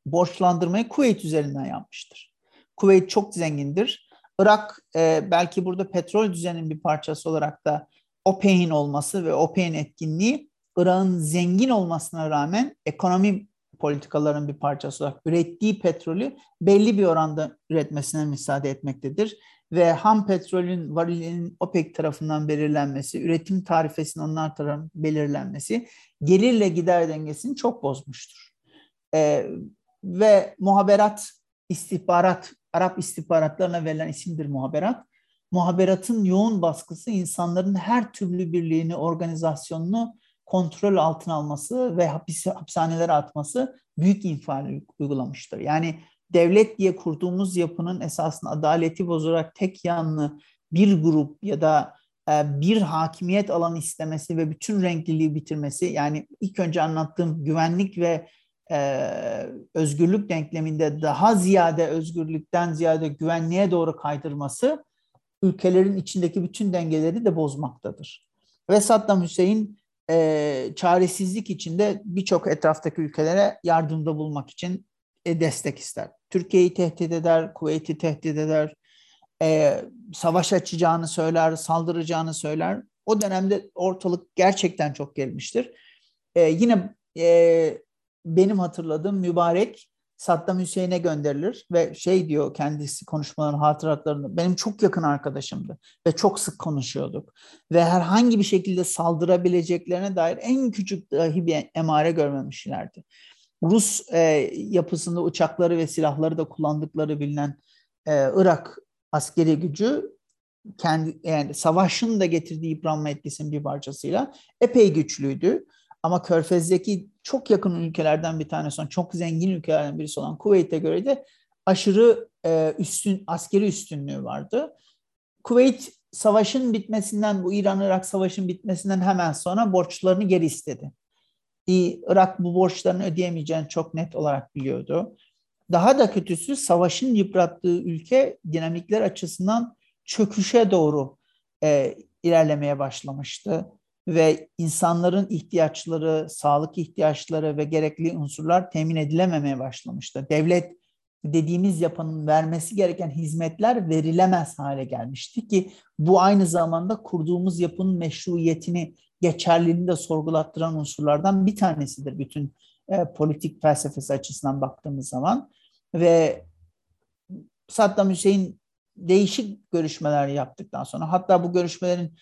borçlandırmayı Kuveyt üzerinden yapmıştır. Kuveyt çok zengindir. Irak e, belki burada petrol düzeninin bir parçası olarak da OPEC'in olması ve OPEC'in etkinliği Irak'ın zengin olmasına rağmen ekonomi politikaların bir parçası olarak ürettiği petrolü belli bir oranda üretmesine müsaade etmektedir. Ve ham petrolün varilinin OPEC tarafından belirlenmesi, üretim tarifesinin onlar tarafından belirlenmesi gelirle gider dengesini çok bozmuştur. Ee, ve muhaberat, istihbarat, Arap istihbaratlarına verilen isimdir muhaberat. Muhaberatın yoğun baskısı insanların her türlü birliğini, organizasyonunu kontrol altına alması ve hapis, hapishanelere atması büyük infial uygulamıştır. Yani devlet diye kurduğumuz yapının esasında adaleti bozarak tek yanlı bir grup ya da e, bir hakimiyet alanı istemesi ve bütün renkliliği bitirmesi yani ilk önce anlattığım güvenlik ve e, özgürlük denkleminde daha ziyade özgürlükten ziyade güvenliğe doğru kaydırması ülkelerin içindeki bütün dengeleri de bozmaktadır. Ve Saddam Hüseyin e, çaresizlik içinde birçok etraftaki ülkelere yardımda bulmak için e, destek ister. Türkiye'yi tehdit eder, Kuveyt'i tehdit eder, e, savaş açacağını söyler, saldıracağını söyler. O dönemde ortalık gerçekten çok gelmiştir. E, yine e, benim hatırladığım mübarek Saddam Hüseyin'e gönderilir ve şey diyor kendisi konuşmaların hatıratlarında benim çok yakın arkadaşımdı ve çok sık konuşuyorduk ve herhangi bir şekilde saldırabileceklerine dair en küçük dahi bir emare görmemişlerdi. Rus e, yapısında uçakları ve silahları da kullandıkları bilinen e, Irak askeri gücü kendi yani savaşın da getirdiği yıpranma etkisinin bir parçasıyla epey güçlüydü. Ama Körfez'deki çok yakın ülkelerden bir tanesi olan, çok zengin ülkelerden birisi olan Kuveyt'e göre de aşırı e, üstün askeri üstünlüğü vardı. Kuveyt savaşın bitmesinden, bu İran-Irak savaşın bitmesinden hemen sonra borçlarını geri istedi. Irak bu borçlarını ödeyemeyeceğini çok net olarak biliyordu. Daha da kötüsü savaşın yıprattığı ülke dinamikler açısından çöküşe doğru e, ilerlemeye başlamıştı ve insanların ihtiyaçları, sağlık ihtiyaçları ve gerekli unsurlar temin edilememeye başlamıştı. Devlet dediğimiz yapının vermesi gereken hizmetler verilemez hale gelmişti ki bu aynı zamanda kurduğumuz yapının meşruiyetini, geçerliliğini de sorgulattıran unsurlardan bir tanesidir bütün e, politik felsefesi açısından baktığımız zaman ve Saddam Hüseyin değişik görüşmeler yaptıktan sonra hatta bu görüşmelerin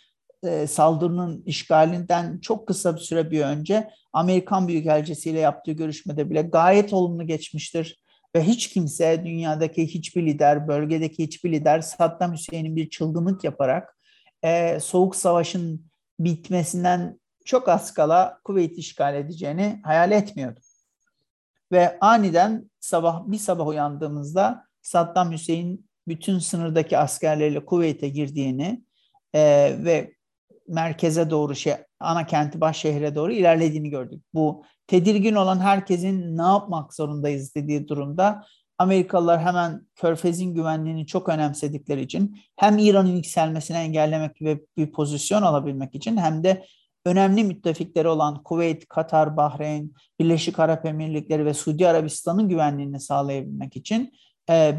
e, saldırının işgalinden çok kısa bir süre bir önce Amerikan Büyükelçisi ile yaptığı görüşmede bile gayet olumlu geçmiştir. Ve hiç kimse dünyadaki hiçbir lider, bölgedeki hiçbir lider Saddam Hüseyin'in bir çılgınlık yaparak e, Soğuk Savaş'ın bitmesinden çok az kala Kuveyt işgal edeceğini hayal etmiyordu. Ve aniden sabah bir sabah uyandığımızda Saddam Hüseyin bütün sınırdaki askerleriyle Kuveyt'e girdiğini e, ve merkeze doğru şey ana kenti baş şehre doğru ilerlediğini gördük. Bu tedirgin olan herkesin ne yapmak zorundayız dediği durumda Amerikalılar hemen Körfez'in güvenliğini çok önemsedikleri için hem İran'ın yükselmesini engellemek ve bir pozisyon alabilmek için hem de önemli müttefikleri olan Kuveyt, Katar, Bahreyn, Birleşik Arap Emirlikleri ve Suudi Arabistan'ın güvenliğini sağlayabilmek için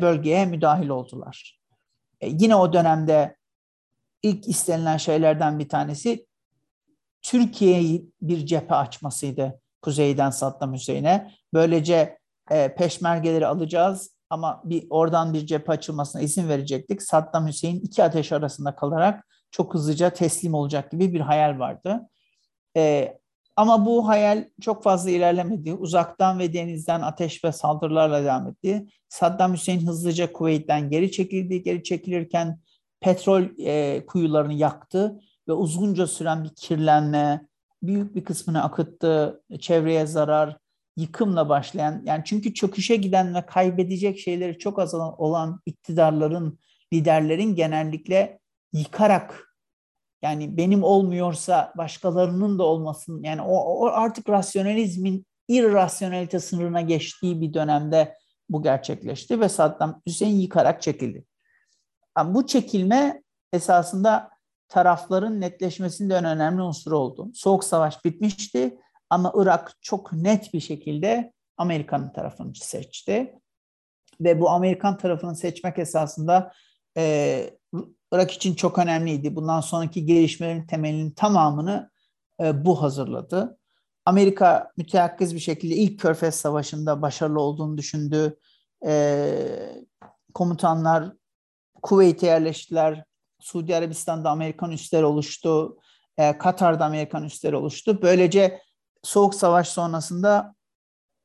bölgeye müdahil oldular. E, yine o dönemde ilk istenilen şeylerden bir tanesi Türkiye'yi bir cephe açmasıydı kuzeyden Saddam Hüseyin'e. Böylece e, peşmergeleri alacağız ama bir oradan bir cephe açılmasına izin verecektik. Saddam Hüseyin iki ateş arasında kalarak çok hızlıca teslim olacak gibi bir hayal vardı. E, ama bu hayal çok fazla ilerlemedi. Uzaktan ve denizden ateş ve saldırılarla devam etti. Saddam Hüseyin hızlıca Kuveyt'ten geri çekildi. Geri çekilirken petrol e, kuyularını yaktı ve uzunca süren bir kirlenme, büyük bir kısmını akıttı. Çevreye zarar, yıkımla başlayan yani çünkü çöküşe giden ve kaybedecek şeyleri çok az olan iktidarların, liderlerin genellikle yıkarak yani benim olmuyorsa başkalarının da olmasın yani o, o artık rasyonalizmin irrasyonelite sınırına geçtiği bir dönemde bu gerçekleşti ve Saddam Hüseyin yıkarak çekildi. Yani bu çekilme esasında tarafların netleşmesinde en önemli unsur oldu. Soğuk savaş bitmişti ama Irak çok net bir şekilde Amerika'nın tarafını seçti. Ve bu Amerikan tarafını seçmek esasında e, Irak için çok önemliydi. Bundan sonraki gelişmelerin temelinin tamamını e, bu hazırladı. Amerika müteyakkız bir şekilde ilk Körfez Savaşı'nda başarılı olduğunu düşündü. E, komutanlar Kuveyt'e yerleştiler. Suudi Arabistan'da Amerikan üsleri oluştu. E, Katar'da Amerikan üsleri oluştu. Böylece Soğuk Savaş sonrasında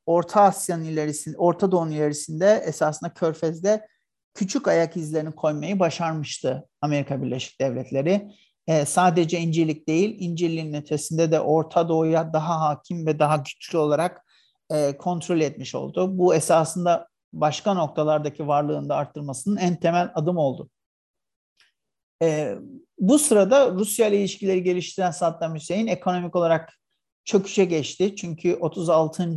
Orta Asya'nın ilerisinde, Orta Doğu'nun ilerisinde esasında Körfez'de küçük ayak izlerini koymayı başarmıştı Amerika Birleşik Devletleri. E, sadece İncirlik değil, İncirliğin ötesinde de Orta Doğu'ya daha hakim ve daha güçlü olarak e, kontrol etmiş oldu. Bu esasında başka noktalardaki varlığını da arttırmasının en temel adım oldu. E, bu sırada Rusya ile ilişkileri geliştiren Saddam Hüseyin ekonomik olarak çöküşe geçti. Çünkü 36.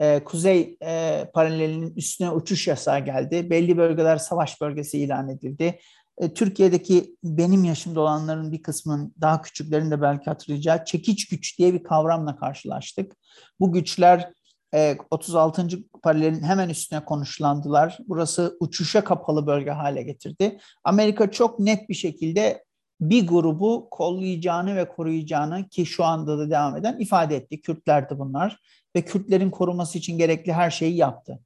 E, kuzey e, paralelinin üstüne uçuş yasağı geldi. Belli bölgeler savaş bölgesi ilan edildi. E, Türkiye'deki benim yaşımda olanların bir kısmının daha küçüklerin de belki hatırlayacağı çekiç güç diye bir kavramla karşılaştık. Bu güçler 36. E, paralelin hemen üstüne konuşlandılar. Burası uçuşa kapalı bölge hale getirdi. Amerika çok net bir şekilde bir grubu kollayacağını ve koruyacağını ki şu anda da devam eden ifade etti. Kürtlerdi bunlar ve Kürtlerin koruması için gerekli her şeyi yaptı.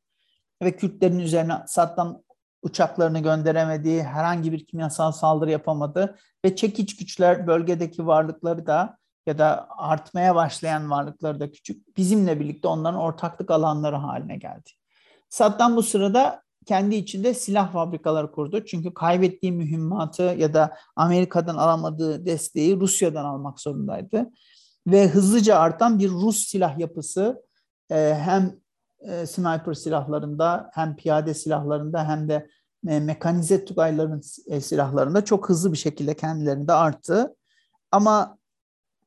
Ve Kürtlerin üzerine Saddam uçaklarını gönderemediği, herhangi bir kimyasal saldırı yapamadı ve çekiç güçler bölgedeki varlıkları da ya da artmaya başlayan varlıkları da küçük bizimle birlikte onların ortaklık alanları haline geldi. Saddam bu sırada kendi içinde silah fabrikaları kurdu. Çünkü kaybettiği mühimmatı ya da Amerika'dan alamadığı desteği Rusya'dan almak zorundaydı. Ve hızlıca artan bir Rus silah yapısı e, hem e, sniper silahlarında hem piyade silahlarında hem de e, mekanize tugayların silahlarında çok hızlı bir şekilde kendilerinde arttı. Ama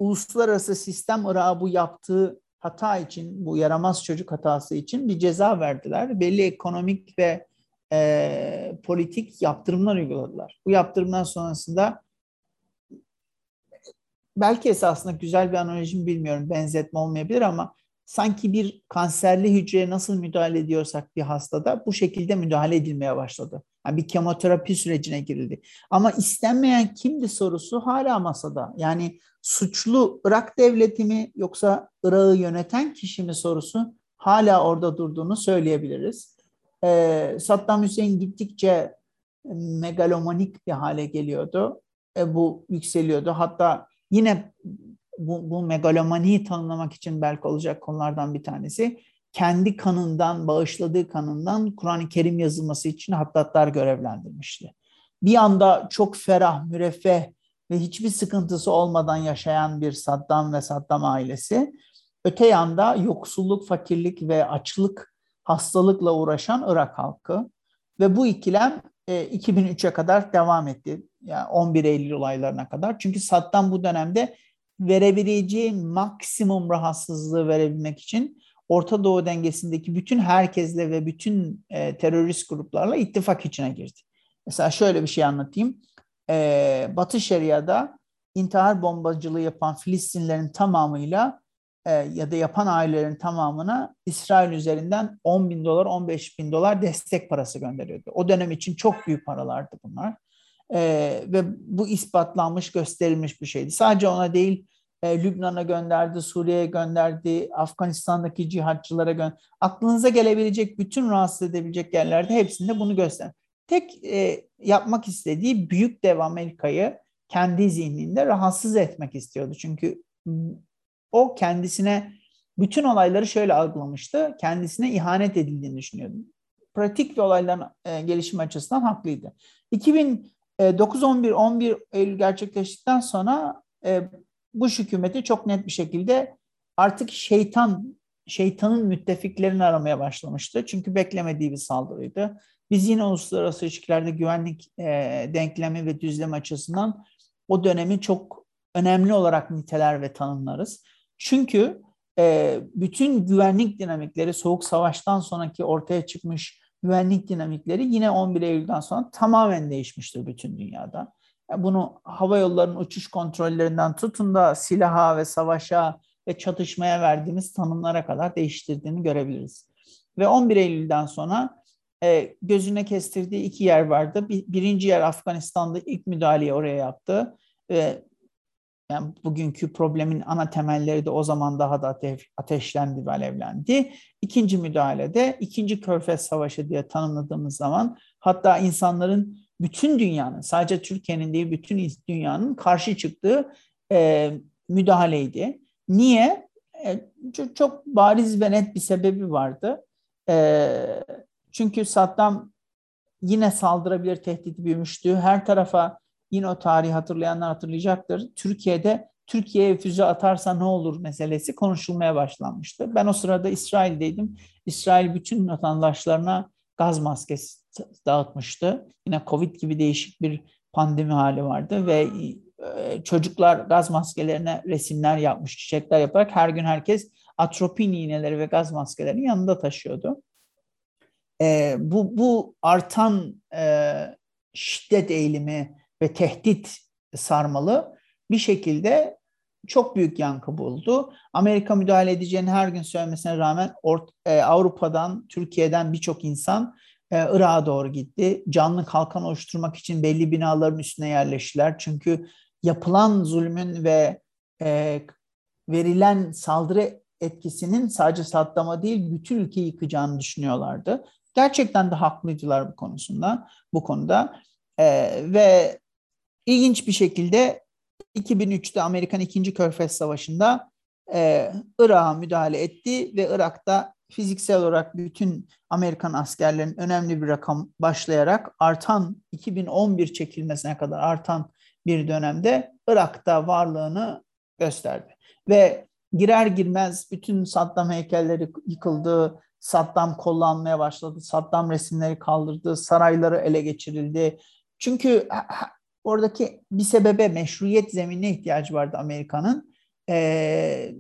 uluslararası sistem Irak'a bu yaptığı hata için, bu yaramaz çocuk hatası için bir ceza verdiler. Belli ekonomik ve e, politik yaptırımlar uyguladılar. Bu yaptırımdan sonrasında belki esasında güzel bir analojim bilmiyorum, benzetme olmayabilir ama sanki bir kanserli hücreye nasıl müdahale ediyorsak bir hastada bu şekilde müdahale edilmeye başladı. Yani bir kemoterapi sürecine girildi. Ama istenmeyen kimdi sorusu hala masada. Yani suçlu Irak devleti mi yoksa Irak'ı yöneten kişi mi sorusu hala orada durduğunu söyleyebiliriz. Ee, Saddam Hüseyin gittikçe megalomanik bir hale geliyordu. E, bu yükseliyordu. Hatta yine bu, bu megalomaniyi tanımlamak için belki olacak konulardan bir tanesi kendi kanından, bağışladığı kanından Kur'an-ı Kerim yazılması için hattatlar görevlendirmişti. Bir anda çok ferah, müreffeh ve hiçbir sıkıntısı olmadan yaşayan bir Saddam ve Saddam ailesi, öte yanda yoksulluk, fakirlik ve açlık, hastalıkla uğraşan Irak halkı ve bu ikilem e, 2003'e kadar devam etti. Yani 11 Eylül olaylarına kadar. Çünkü Saddam bu dönemde verebileceği maksimum rahatsızlığı verebilmek için Orta Doğu dengesindeki bütün herkesle ve bütün e, terörist gruplarla ittifak içine girdi. Mesela şöyle bir şey anlatayım. E, Batı Şeria'da intihar bombacılığı yapan Filistinlerin tamamıyla e, ya da yapan ailelerin tamamına İsrail üzerinden 10 bin dolar, 15 bin dolar destek parası gönderiyordu. O dönem için çok büyük paralardı bunlar. E, ve bu ispatlanmış, gösterilmiş bir şeydi. Sadece ona değil, e, Lübnan'a gönderdi, Suriye'ye gönderdi, Afganistan'daki cihatçılara gönderdi. Aklınıza gelebilecek bütün rahatsız edebilecek yerlerde hepsinde bunu göster. Tek e, yapmak istediği büyük dev Amerika'yı kendi zihninde rahatsız etmek istiyordu. Çünkü o kendisine bütün olayları şöyle algılamıştı. Kendisine ihanet edildiğini düşünüyordu. Pratik bir olayların e, gelişim açısından haklıydı. 2009 11 11 Eylül gerçekleştikten sonra e, Bush hükümeti çok net bir şekilde artık şeytan şeytanın müttefiklerini aramaya başlamıştı. Çünkü beklemediği bir saldırıydı. Biz yine uluslararası ilişkilerde güvenlik e, denklemi ve düzlem açısından o dönemi çok önemli olarak niteler ve tanımlarız. Çünkü e, bütün güvenlik dinamikleri Soğuk Savaş'tan sonraki ortaya çıkmış güvenlik dinamikleri yine 11 Eylül'den sonra tamamen değişmiştir bütün dünyada. Yani bunu hava yollarının uçuş kontrollerinden tutun da silaha ve savaşa ve çatışmaya verdiğimiz tanımlara kadar değiştirdiğini görebiliriz. Ve 11 Eylül'den sonra e, gözüne kestirdiği iki yer vardı. Bir, birinci yer Afganistan'da ilk müdahaleyi oraya yaptı. Yani bugünkü problemin ana temelleri de o zaman daha da ateşlendi ve alevlendi. İkinci müdahalede ikinci Körfez Savaşı diye tanımladığımız zaman hatta insanların bütün dünyanın sadece Türkiye'nin değil bütün dünyanın karşı çıktığı e, müdahaleydi. Niye? E, çok, çok bariz ve net bir sebebi vardı. E, çünkü Saddam yine saldırabilir tehdit büyümüştü. Her tarafa yine o tarihi hatırlayanlar hatırlayacaktır. Türkiye'de Türkiye'ye füze atarsa ne olur meselesi konuşulmaya başlanmıştı. Ben o sırada İsrail'deydim. İsrail bütün vatandaşlarına gaz maskesi dağıtmıştı. Yine Covid gibi değişik bir pandemi hali vardı ve e, çocuklar gaz maskelerine resimler yapmış, çiçekler yaparak her gün herkes atropin iğneleri ve gaz maskelerini yanında taşıyordu. E, bu, bu artan e, şiddet eğilimi ve tehdit sarmalı bir şekilde çok büyük yankı buldu. Amerika müdahale edeceğini her gün söylemesine rağmen Or- e, Avrupa'dan, Türkiye'den birçok insan e, Irak'a doğru gitti. Canlı kalkan oluşturmak için belli binaların üstüne yerleştiler. Çünkü yapılan zulmün ve e, verilen saldırı etkisinin sadece Saddam'a değil bütün ülkeyi yıkacağını düşünüyorlardı. Gerçekten de haklıydılar bu konusunda, bu konuda. E, ve ilginç bir şekilde 2003'te Amerikan 2. Körfez Savaşı'nda e, Irak'a müdahale etti ve Irak'ta fiziksel olarak bütün Amerikan askerlerinin önemli bir rakam başlayarak artan 2011 çekilmesine kadar artan bir dönemde Irak'ta varlığını gösterdi. Ve girer girmez bütün Saddam heykelleri yıkıldı, Saddam kullanmaya başladı, Saddam resimleri kaldırdı, sarayları ele geçirildi. Çünkü oradaki bir sebebe meşruiyet zeminine ihtiyacı vardı Amerika'nın. Ee,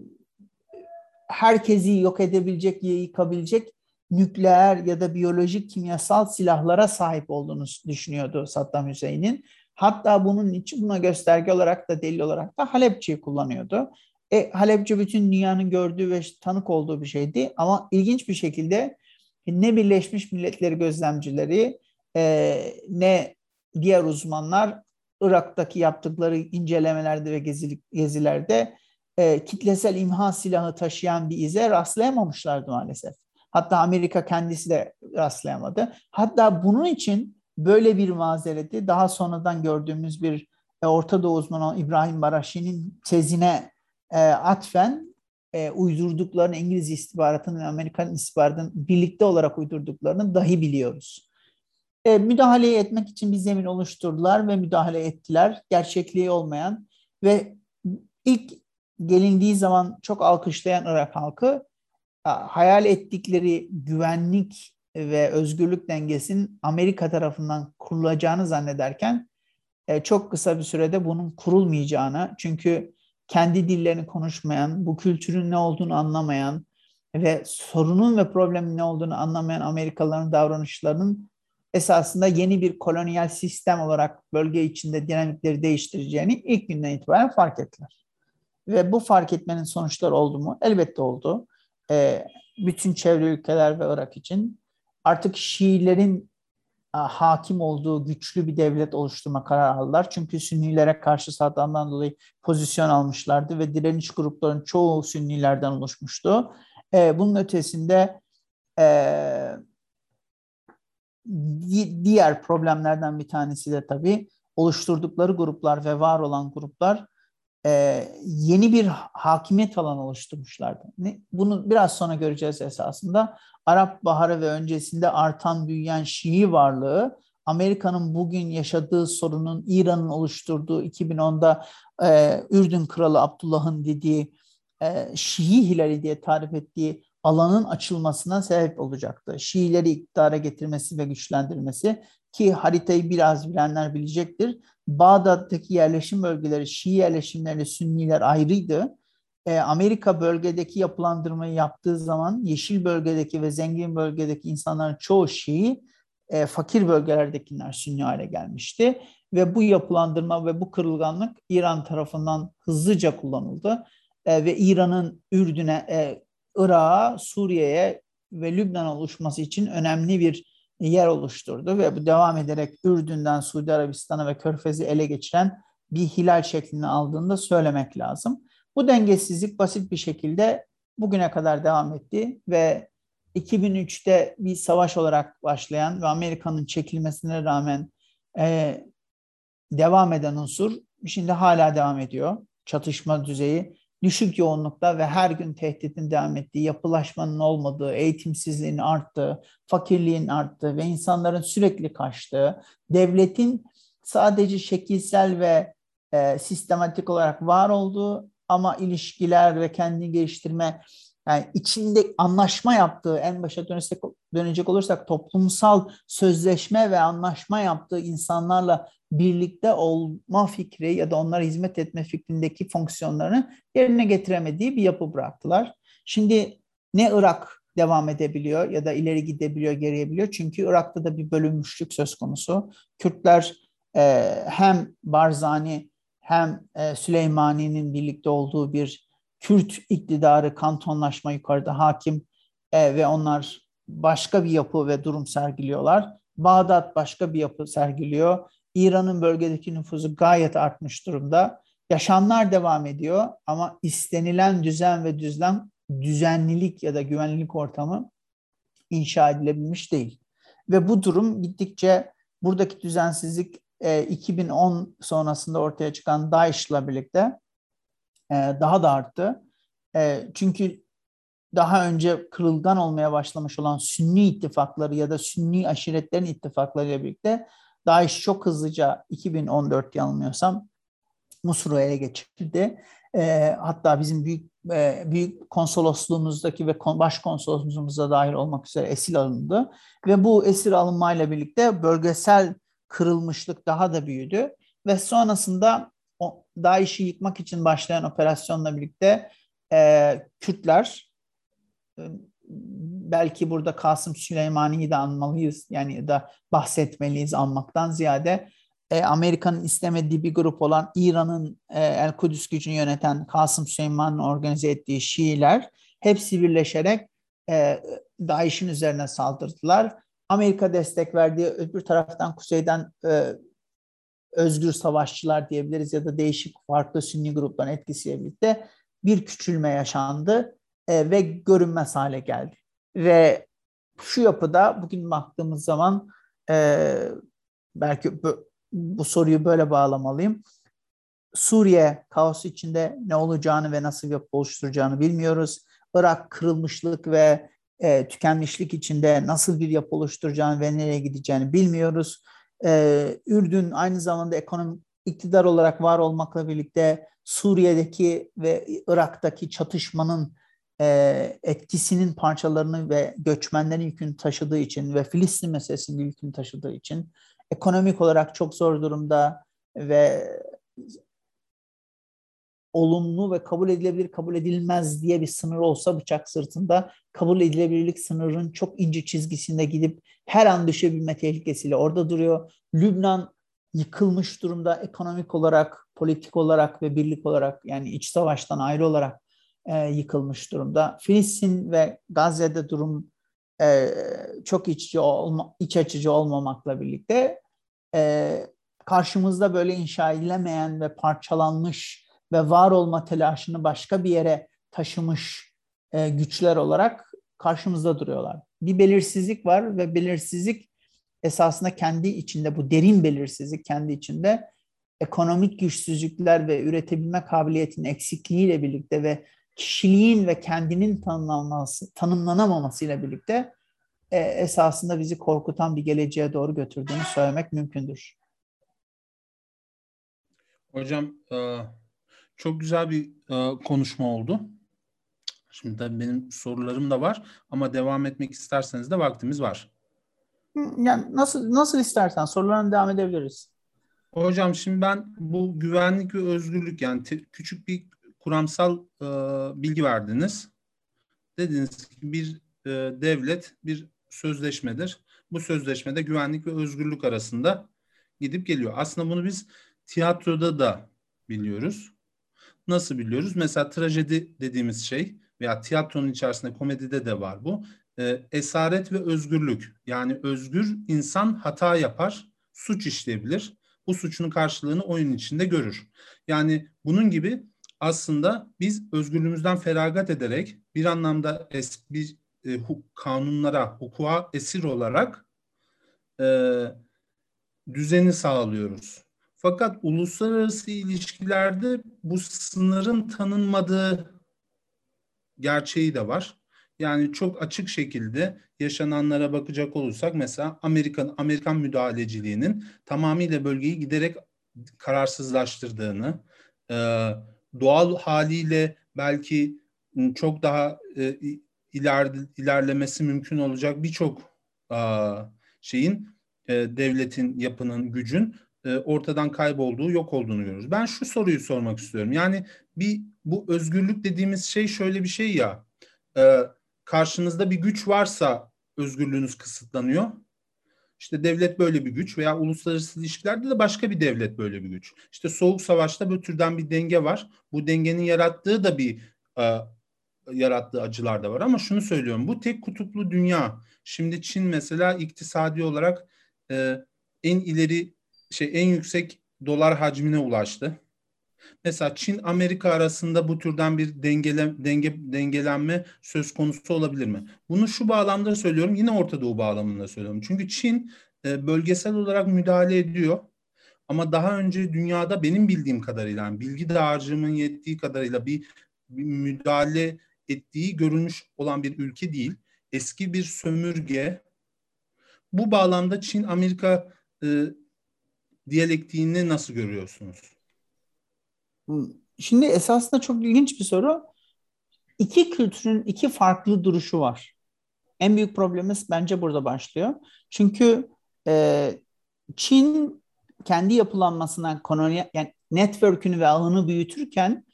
herkesi yok edebilecek, yıkabilecek nükleer ya da biyolojik kimyasal silahlara sahip olduğunu düşünüyordu Saddam Hüseyin'in. Hatta bunun için buna gösterge olarak da delil olarak da Halepçe'yi kullanıyordu. E, Halepçe bütün dünyanın gördüğü ve tanık olduğu bir şeydi ama ilginç bir şekilde ne Birleşmiş Milletleri gözlemcileri e, ne diğer uzmanlar Irak'taki yaptıkları incelemelerde ve gezilerde e, kitlesel imha silahı taşıyan bir ize rastlayamamışlardı maalesef. Hatta Amerika kendisi de rastlayamadı. Hatta bunun için böyle bir mazereti daha sonradan gördüğümüz bir e, Orta Doğu uzmanı İbrahim Baraşi'nin tezine e, atfen e, uydurduklarını İngiliz istihbaratının ve Amerikan istihbaratının birlikte olarak uydurduklarını dahi biliyoruz. E, müdahale etmek için bir zemin oluşturdular ve müdahale ettiler. Gerçekliği olmayan ve ilk gelindiği zaman çok alkışlayan Irak halkı hayal ettikleri güvenlik ve özgürlük dengesinin Amerika tarafından kurulacağını zannederken e, çok kısa bir sürede bunun kurulmayacağını çünkü kendi dillerini konuşmayan, bu kültürün ne olduğunu anlamayan ve sorunun ve problemin ne olduğunu anlamayan Amerikalıların davranışlarının esasında yeni bir kolonyal sistem olarak bölge içinde dinamikleri değiştireceğini ilk günden itibaren fark ettiler. Ve bu fark etmenin sonuçları oldu mu? Elbette oldu. E, bütün çevre ülkeler ve Irak için artık Şiilerin hakim olduğu güçlü bir devlet oluşturma kararı aldılar. Çünkü Sünnilere karşı Saddam'dan dolayı pozisyon almışlardı ve direniş gruplarının çoğu Sünnilerden oluşmuştu. E, bunun ötesinde e, diğer problemlerden bir tanesi de tabii oluşturdukları gruplar ve var olan gruplar e, yeni bir hakimiyet alanı oluşturmuşlardı. Bunu biraz sonra göreceğiz esasında. Arap Baharı ve öncesinde artan büyüyen Şii varlığı Amerika'nın bugün yaşadığı sorunun İran'ın oluşturduğu 2010'da e, Ürdün Kralı Abdullah'ın dediği e, Şii Hilali diye tarif ettiği alanın açılmasına sebep olacaktı. Şiileri iktidara getirmesi ve güçlendirmesi ki haritayı biraz bilenler bilecektir. Bağdat'taki yerleşim bölgeleri Şii yerleşimlerle Sünniler ayrıydı. E, Amerika bölgedeki yapılandırmayı yaptığı zaman yeşil bölgedeki ve zengin bölgedeki insanların çoğu Şii, e, fakir bölgelerdekiler Sünni hale gelmişti. Ve bu yapılandırma ve bu kırılganlık İran tarafından hızlıca kullanıldı. E, ve İran'ın Ürdün'e, e, Irak'a, Suriye'ye ve Lübnan'a oluşması için önemli bir yer oluşturdu ve bu devam ederek Ürdün'den Suudi Arabistan'a ve Körfez'i ele geçiren bir hilal şeklini aldığını da söylemek lazım. Bu dengesizlik basit bir şekilde bugüne kadar devam etti ve 2003'te bir savaş olarak başlayan ve Amerika'nın çekilmesine rağmen e, devam eden unsur şimdi hala devam ediyor. Çatışma düzeyi düşük yoğunlukta ve her gün tehditin devam ettiği, yapılaşmanın olmadığı, eğitimsizliğin arttığı, fakirliğin arttığı ve insanların sürekli kaçtığı, devletin sadece şekilsel ve e, sistematik olarak var olduğu ama ilişkiler ve kendini geliştirme yani içinde anlaşma yaptığı en başa dönesek, dönecek olursak toplumsal sözleşme ve anlaşma yaptığı insanlarla birlikte olma fikri ya da onlara hizmet etme fikrindeki fonksiyonlarını yerine getiremediği bir yapı bıraktılar. Şimdi ne Irak devam edebiliyor ya da ileri gidebiliyor, geriye Çünkü Irak'ta da bir bölünmüşlük söz konusu. Kürtler e, hem Barzani hem e, Süleymani'nin birlikte olduğu bir Kürt iktidarı kantonlaşma yukarıda hakim e, ve onlar başka bir yapı ve durum sergiliyorlar. Bağdat başka bir yapı sergiliyor. İran'ın bölgedeki nüfusu gayet artmış durumda. Yaşamlar devam ediyor ama istenilen düzen ve düzlem, düzenlilik ya da güvenlik ortamı inşa edilebilmiş değil. Ve bu durum gittikçe buradaki düzensizlik 2010 e, sonrasında ortaya çıkan DAEŞ'la birlikte e, daha da arttı. E, çünkü daha önce kırılgan olmaya başlamış olan Sünni ittifakları ya da Sünni aşiretlerin ittifaklarıyla birlikte DAEŞ çok hızlıca 2014 yanılmıyorsam Musur'u ele geçirdi. E, hatta bizim büyük büyük konsolosluğumuzdaki ve kon, başkonsolosluğumuzda dahil olmak üzere esir alındı. Ve bu esir alınmayla birlikte bölgesel kırılmışlık daha da büyüdü. Ve sonrasında DAEŞ'i yıkmak için başlayan operasyonla birlikte e, Kürtler e, belki burada Kasım Süleymani'yi de anmalıyız yani da bahsetmeliyiz almaktan ziyade e, Amerika'nın istemediği bir grup olan İran'ın e, El Kudüs gücünü yöneten Kasım Süleyman'ın organize ettiği Şiiler hepsi birleşerek e, DAEŞ'in üzerine saldırdılar. Amerika destek verdiği öbür taraftan kuzeyden e, özgür savaşçılar diyebiliriz ya da değişik farklı Sünni grupların etkisiyle birlikte bir küçülme yaşandı e, ve görünmez hale geldi. Ve şu yapıda bugün baktığımız zaman e, belki bu, bu soruyu böyle bağlamalıyım. Suriye kaosu içinde ne olacağını ve nasıl yapı oluşturacağını bilmiyoruz. Irak kırılmışlık ve e, tükenmişlik içinde nasıl bir yapı oluşturacağını ve nereye gideceğini bilmiyoruz. E, Ürdün aynı zamanda ekonomik iktidar olarak var olmakla birlikte Suriye'deki ve Irak'taki çatışmanın e, etkisinin parçalarını ve göçmenlerin yükünü taşıdığı için ve Filistin meselesinin yükünü taşıdığı için ekonomik olarak çok zor durumda ve olumlu ve kabul edilebilir, kabul edilmez diye bir sınır olsa bıçak sırtında kabul edilebilirlik sınırının çok ince çizgisinde gidip her an düşebilme tehlikesiyle orada duruyor. Lübnan yıkılmış durumda ekonomik olarak, politik olarak ve birlik olarak yani iç savaştan ayrı olarak e, yıkılmış durumda. Filistin ve Gazze'de durum e, çok iç, olma, iç açıcı olmamakla birlikte e, karşımızda böyle inşa edilemeyen ve parçalanmış ve var olma telaşını başka bir yere taşımış e, güçler olarak karşımızda duruyorlar. Bir belirsizlik var ve belirsizlik esasında kendi içinde bu derin belirsizlik kendi içinde ekonomik güçsüzlükler ve üretebilme kabiliyetinin eksikliğiyle birlikte ve kişiliğin ve kendinin tanımlanması, tanımlanamamasıyla birlikte e, esasında bizi korkutan bir geleceğe doğru götürdüğünü söylemek mümkündür. Hocam e, çok güzel bir e, konuşma oldu. Şimdi tabii benim sorularım da var ama devam etmek isterseniz de vaktimiz var. Yani nasıl nasıl istersen sorularına devam edebiliriz. Hocam şimdi ben bu güvenlik ve özgürlük yani te, küçük bir kuramsal e, bilgi verdiniz. Dediniz ki bir e, devlet bir sözleşmedir. Bu sözleşmede güvenlik ve özgürlük arasında gidip geliyor. Aslında bunu biz tiyatroda da biliyoruz. Nasıl biliyoruz? Mesela trajedi dediğimiz şey veya tiyatronun içerisinde komedide de var bu. E, esaret ve özgürlük. Yani özgür insan hata yapar, suç işleyebilir. Bu suçun karşılığını oyun içinde görür. Yani bunun gibi aslında biz özgürlüğümüzden feragat ederek bir anlamda es, bir e, kanunlara, hukuka esir olarak e, düzeni sağlıyoruz. Fakat uluslararası ilişkilerde bu sınırın tanınmadığı gerçeği de var. Yani çok açık şekilde yaşananlara bakacak olursak mesela Amerikan Amerikan müdahaleciliğinin tamamıyla bölgeyi giderek kararsızlaştırdığını, e, doğal haliyle belki çok daha e, iler, ilerlemesi mümkün olacak birçok şeyin e, devletin, yapının, gücün e, ortadan kaybolduğu, yok olduğunu görüyoruz. Ben şu soruyu sormak istiyorum. Yani bir bu özgürlük dediğimiz şey şöyle bir şey ya. E, karşınızda bir güç varsa özgürlüğünüz kısıtlanıyor. İşte devlet böyle bir güç veya uluslararası ilişkilerde de başka bir devlet böyle bir güç. İşte soğuk savaşta bu türden bir denge var. Bu dengenin yarattığı da bir e, yarattığı acılar da var ama şunu söylüyorum. Bu tek kutuplu dünya. Şimdi Çin mesela iktisadi olarak e, en ileri şey en yüksek dolar hacmine ulaştı. Mesela Çin Amerika arasında bu türden bir dengele, denge, dengelenme söz konusu olabilir mi? Bunu şu bağlamda söylüyorum. Yine Orta Doğu bağlamında söylüyorum. Çünkü Çin e, bölgesel olarak müdahale ediyor. Ama daha önce dünyada benim bildiğim kadarıyla, yani bilgi dağarcığımın yettiği kadarıyla bir, bir müdahale ettiği görülmüş olan bir ülke değil. Eski bir sömürge. Bu bağlamda Çin-Amerika e, diyalektiğini nasıl görüyorsunuz? Şimdi esasında çok ilginç bir soru. İki kültürün iki farklı duruşu var. En büyük problemimiz bence burada başlıyor. Çünkü e, Çin kendi yapılanmasından kolonyal yani network'ünü ve ağını büyütürken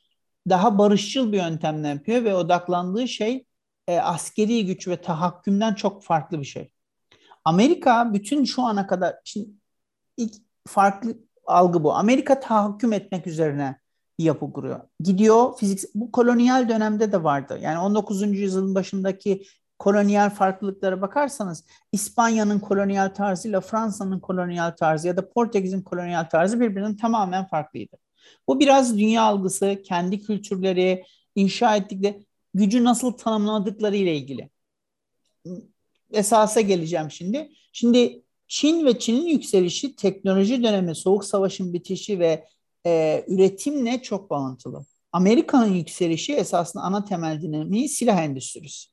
daha barışçıl bir yöntemle yapıyor ve odaklandığı şey e, askeri güç ve tahakkümden çok farklı bir şey. Amerika bütün şu ana kadar şimdi ilk farklı algı bu. Amerika tahakküm etmek üzerine bir yapı kuruyor. Gidiyor fizik bu kolonyal dönemde de vardı. Yani 19. yüzyılın başındaki kolonyal farklılıklara bakarsanız İspanya'nın kolonyal tarzıyla Fransa'nın kolonyal tarzı ya da Portekiz'in kolonyal tarzı birbirinden tamamen farklıydı. Bu biraz dünya algısı, kendi kültürleri, inşa ettikleri gücü nasıl tanımladıkları ile ilgili. Esasa geleceğim şimdi. Şimdi Çin ve Çin'in yükselişi teknoloji dönemi, soğuk savaşın bitişi ve e, üretimle çok bağlantılı. Amerika'nın yükselişi esasında ana temel dinamiği silah endüstrisi.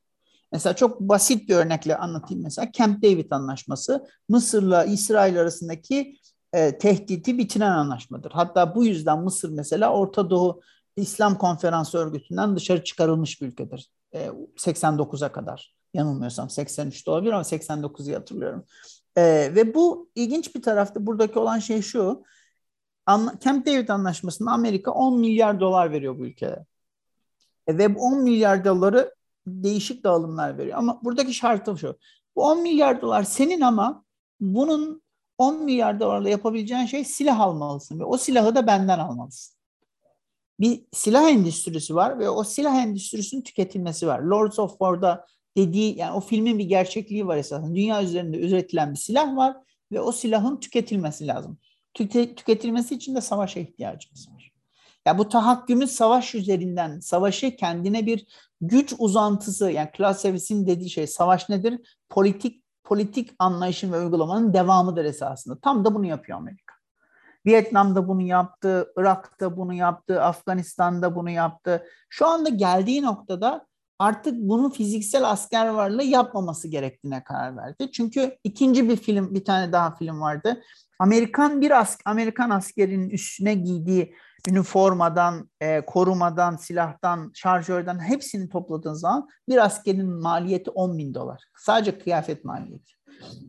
Mesela çok basit bir örnekle anlatayım mesela Camp David anlaşması Mısır'la İsrail arasındaki e, tehditi bitiren anlaşmadır. Hatta bu yüzden Mısır mesela Orta Doğu İslam Konferansı Örgütü'nden dışarı çıkarılmış bir ülkedir. E, 89'a kadar. Yanılmıyorsam 83'te olabilir ama 89'u hatırlıyorum. E, ve bu ilginç bir tarafta buradaki olan şey şu. Anla, Camp David Anlaşması'nda Amerika 10 milyar dolar veriyor bu ülkeye. E, ve bu 10 milyar doları değişik dağılımlar veriyor. Ama buradaki şartı şu. Bu 10 milyar dolar senin ama bunun 10 milyar dolarla yapabileceğin şey silah almalısın ve o silahı da benden almalısın. Bir silah endüstrisi var ve o silah endüstrisinin tüketilmesi var. Lords of War'da dediği yani o filmin bir gerçekliği var esasında. Dünya üzerinde üretilen bir silah var ve o silahın tüketilmesi lazım. Tüke, tüketilmesi için de savaşa ihtiyacımız var. Ya bu tahakkümün savaş üzerinden, savaşı kendine bir güç uzantısı, yani Clausewitz'in dediği şey, savaş nedir? Politik politik anlayışın ve uygulamanın devamıdır esasında. Tam da bunu yapıyor Amerika. Vietnam'da bunu yaptı, Irak'ta bunu yaptı, Afganistan'da bunu yaptı. Şu anda geldiği noktada artık bunu fiziksel asker varlığı yapmaması gerektiğine karar verdi. Çünkü ikinci bir film, bir tane daha film vardı. Amerikan bir as Amerikan askerinin üstüne giydiği üniformadan, e, korumadan, silahtan, şarjörden hepsini topladığın zaman bir askerin maliyeti 10 bin dolar. Sadece kıyafet maliyeti.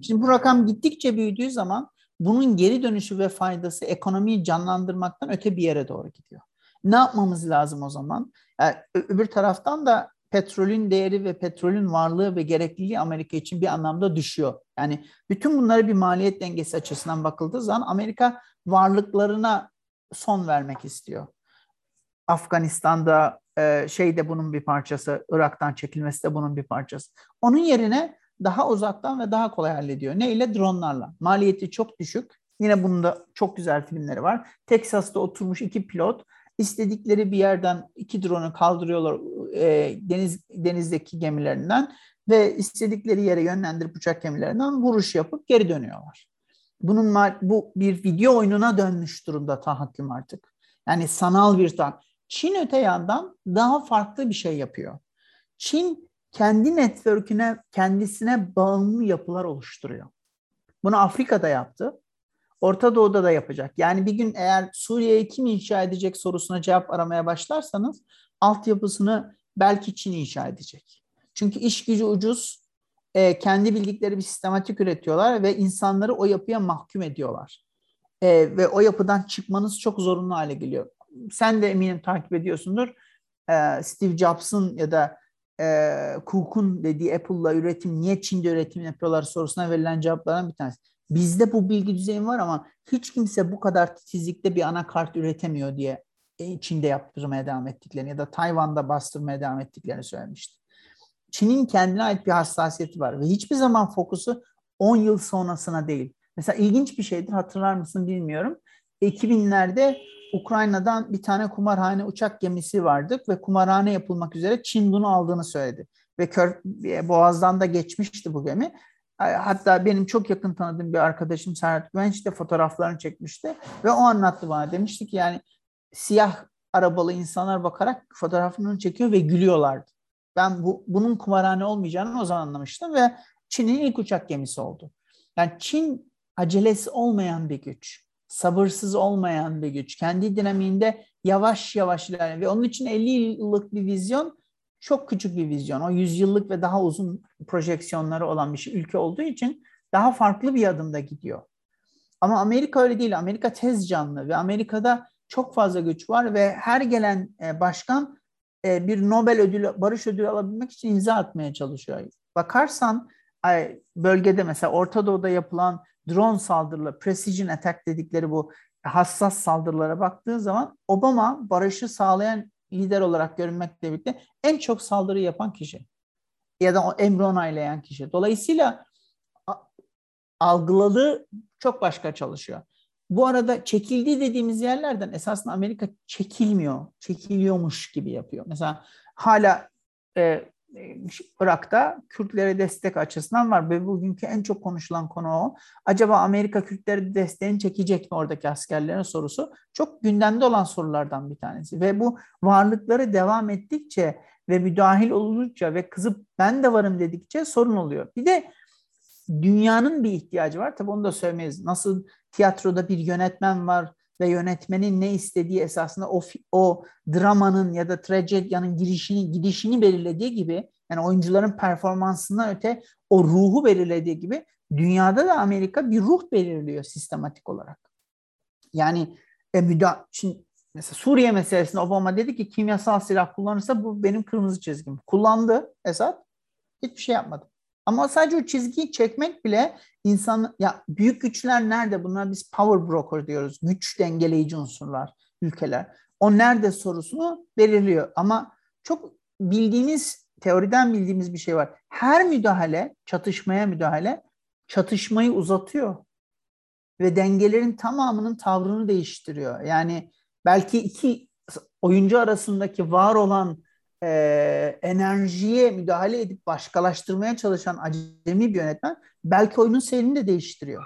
Şimdi bu rakam gittikçe büyüdüğü zaman bunun geri dönüşü ve faydası ekonomiyi canlandırmaktan öte bir yere doğru gidiyor. Ne yapmamız lazım o zaman? Yani öbür taraftan da petrolün değeri ve petrolün varlığı ve gerekliliği Amerika için bir anlamda düşüyor. Yani bütün bunları bir maliyet dengesi açısından bakıldığı zaman Amerika varlıklarına son vermek istiyor. Afganistan'da e, şey de bunun bir parçası, Irak'tan çekilmesi de bunun bir parçası. Onun yerine daha uzaktan ve daha kolay hallediyor. Ne ile? Dronlarla. Maliyeti çok düşük. Yine bunda çok güzel filmleri var. Texas'ta oturmuş iki pilot istedikleri bir yerden iki drone'u kaldırıyorlar e, deniz denizdeki gemilerinden ve istedikleri yere yönlendirip uçak gemilerinden vuruş yapıp geri dönüyorlar. Bunun bu bir video oyununa dönmüş durumda tahakküm artık. Yani sanal bir tahakküm. Çin öte yandan daha farklı bir şey yapıyor. Çin kendi network'üne, kendisine bağımlı yapılar oluşturuyor. Bunu Afrika'da yaptı. Orta Doğu'da da yapacak. Yani bir gün eğer Suriye'yi kim inşa edecek sorusuna cevap aramaya başlarsanız altyapısını belki Çin inşa edecek. Çünkü iş gücü ucuz, e, kendi bildikleri bir sistematik üretiyorlar ve insanları o yapıya mahkum ediyorlar. E, ve o yapıdan çıkmanız çok zorunlu hale geliyor. Sen de eminim takip ediyorsundur. E, Steve Jobs'ın ya da e, Cook'un dediği Apple'la üretim niye Çin'de üretim yapıyorlar sorusuna verilen cevaplardan bir tanesi. Bizde bu bilgi düzeyi var ama hiç kimse bu kadar titizlikte bir anakart üretemiyor diye e, Çin'de yaptırmaya devam ettiklerini ya da Tayvan'da bastırmaya devam ettiklerini söylemişti. Çin'in kendine ait bir hassasiyeti var ve hiçbir zaman fokusu 10 yıl sonrasına değil. Mesela ilginç bir şeydir hatırlar mısın bilmiyorum. 2000'lerde Ukrayna'dan bir tane kumarhane uçak gemisi vardı ve kumarhane yapılmak üzere Çin bunu aldığını söyledi. Ve Kör, Boğaz'dan da geçmişti bu gemi. Hatta benim çok yakın tanıdığım bir arkadaşım Serhat Güvenç de fotoğraflarını çekmişti. Ve o anlattı bana. Demişti ki yani siyah arabalı insanlar bakarak fotoğraflarını çekiyor ve gülüyorlardı. Ben bu, bunun kumarhane olmayacağını o zaman anlamıştım ve Çin'in ilk uçak gemisi oldu. Yani Çin acelesi olmayan bir güç, sabırsız olmayan bir güç, kendi dinamiğinde yavaş yavaş ilerliyor ve onun için 50 yıllık bir vizyon çok küçük bir vizyon. O 100 yıllık ve daha uzun projeksiyonları olan bir şey, ülke olduğu için daha farklı bir adımda gidiyor. Ama Amerika öyle değil. Amerika tez canlı ve Amerika'da çok fazla güç var ve her gelen e, başkan e, bir Nobel ödülü, barış ödülü alabilmek için imza atmaya çalışıyor. Bakarsan bölgede mesela Orta Doğu'da yapılan drone saldırıları, precision attack dedikleri bu hassas saldırılara baktığın zaman Obama barışı sağlayan lider olarak görünmekle birlikte en çok saldırı yapan kişi. Ya da emri onaylayan kişi. Dolayısıyla algıladığı çok başka çalışıyor. Bu arada çekildi dediğimiz yerlerden esasında Amerika çekilmiyor, çekiliyormuş gibi yapıyor. Mesela hala e, Irak'ta Kürtlere destek açısından var ve bugünkü en çok konuşulan konu o. Acaba Amerika Kürtlere desteğini çekecek mi oradaki askerlerin sorusu çok gündemde olan sorulardan bir tanesi. Ve bu varlıkları devam ettikçe ve müdahil olundukça ve kızıp ben de varım dedikçe sorun oluyor. Bir de dünyanın bir ihtiyacı var. Tabii onu da söylemeyiz. Nasıl tiyatroda bir yönetmen var ve yönetmenin ne istediği esasında o, o dramanın ya da trajedyanın girişini, gidişini belirlediği gibi yani oyuncuların performansından öte o ruhu belirlediği gibi dünyada da Amerika bir ruh belirliyor sistematik olarak. Yani e, müda şimdi mesela Suriye meselesinde Obama dedi ki kimyasal silah kullanırsa bu benim kırmızı çizgim. Kullandı Esad. Hiçbir şey yapmadı. Ama sadece o çizgiyi çekmek bile insan ya büyük güçler nerede? Bunlar biz power broker diyoruz. Güç dengeleyici unsurlar, ülkeler. O nerede sorusunu belirliyor. Ama çok bildiğimiz, teoriden bildiğimiz bir şey var. Her müdahale, çatışmaya müdahale çatışmayı uzatıyor. Ve dengelerin tamamının tavrını değiştiriyor. Yani belki iki oyuncu arasındaki var olan e, enerjiye müdahale edip başkalaştırmaya çalışan acemi bir yönetmen belki oyunun seyrini de değiştiriyor.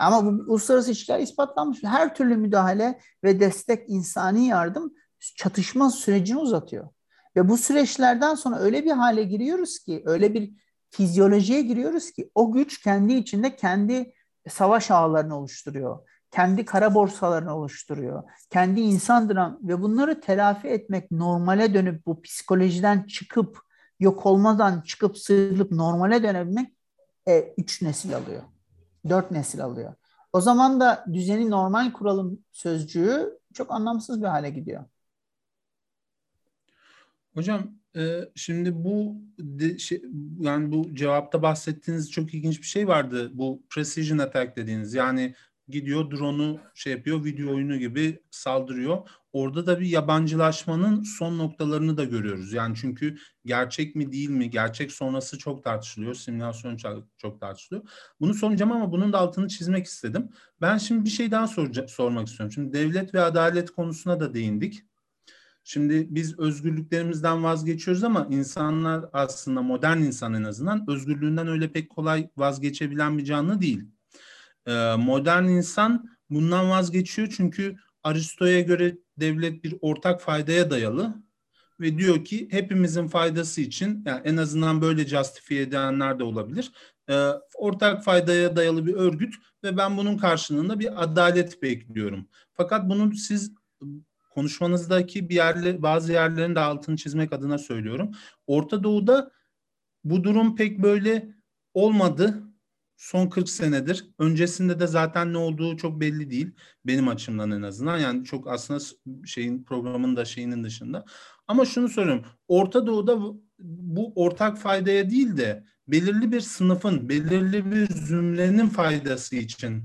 Ama bu uluslararası ilişkiler ispatlanmış. Her türlü müdahale ve destek insani yardım çatışma sürecini uzatıyor. Ve bu süreçlerden sonra öyle bir hale giriyoruz ki, öyle bir fizyolojiye giriyoruz ki o güç kendi içinde kendi savaş ağlarını oluşturuyor. Kendi kara borsalarını oluşturuyor. Kendi insan dram ve bunları telafi etmek, normale dönüp bu psikolojiden çıkıp yok olmadan çıkıp sıyrılıp normale dönebilmek e, üç nesil alıyor. Dört nesil alıyor. O zaman da düzeni normal kuralım sözcüğü çok anlamsız bir hale gidiyor. Hocam e, şimdi bu de, şey, yani bu cevapta bahsettiğiniz çok ilginç bir şey vardı. Bu precision attack dediğiniz yani gidiyor drone'u şey yapıyor video oyunu gibi saldırıyor. Orada da bir yabancılaşmanın son noktalarını da görüyoruz. Yani çünkü gerçek mi değil mi? Gerçek sonrası çok tartışılıyor. Simülasyon çok tartışılıyor. Bunu soracağım ama bunun da altını çizmek istedim. Ben şimdi bir şey daha sorca- sormak istiyorum. Şimdi devlet ve adalet konusuna da değindik. Şimdi biz özgürlüklerimizden vazgeçiyoruz ama insanlar aslında modern insan en azından özgürlüğünden öyle pek kolay vazgeçebilen bir canlı değil. Ee, modern insan bundan vazgeçiyor çünkü Aristo'ya göre devlet bir ortak faydaya dayalı ve diyor ki hepimizin faydası için yani en azından böyle justifiye edenler de olabilir. E, ortak faydaya dayalı bir örgüt ve ben bunun karşılığında bir adalet bekliyorum. Fakat bunu siz konuşmanızdaki bir yerle bazı yerlerin de altını çizmek adına söylüyorum. Orta Doğu'da bu durum pek böyle olmadı son 40 senedir. Öncesinde de zaten ne olduğu çok belli değil. Benim açımdan en azından. Yani çok aslında şeyin programın da şeyinin dışında. Ama şunu soruyorum. Orta Doğu'da bu ortak faydaya değil de belirli bir sınıfın, belirli bir zümrenin faydası için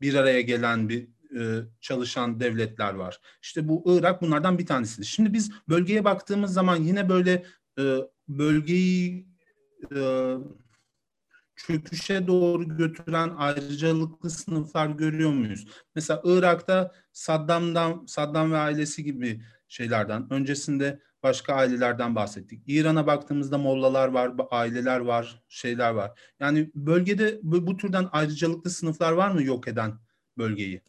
bir araya gelen bir e, çalışan devletler var. İşte bu Irak bunlardan bir tanesi. Şimdi biz bölgeye baktığımız zaman yine böyle e, bölgeyi e, çöküşe doğru götüren ayrıcalıklı sınıflar görüyor muyuz? Mesela Irak'ta Saddam'dan, Saddam ve ailesi gibi şeylerden, öncesinde başka ailelerden bahsettik. İran'a baktığımızda mollalar var, aileler var, şeyler var. Yani bölgede bu, bu türden ayrıcalıklı sınıflar var mı yok eden bölgeyi?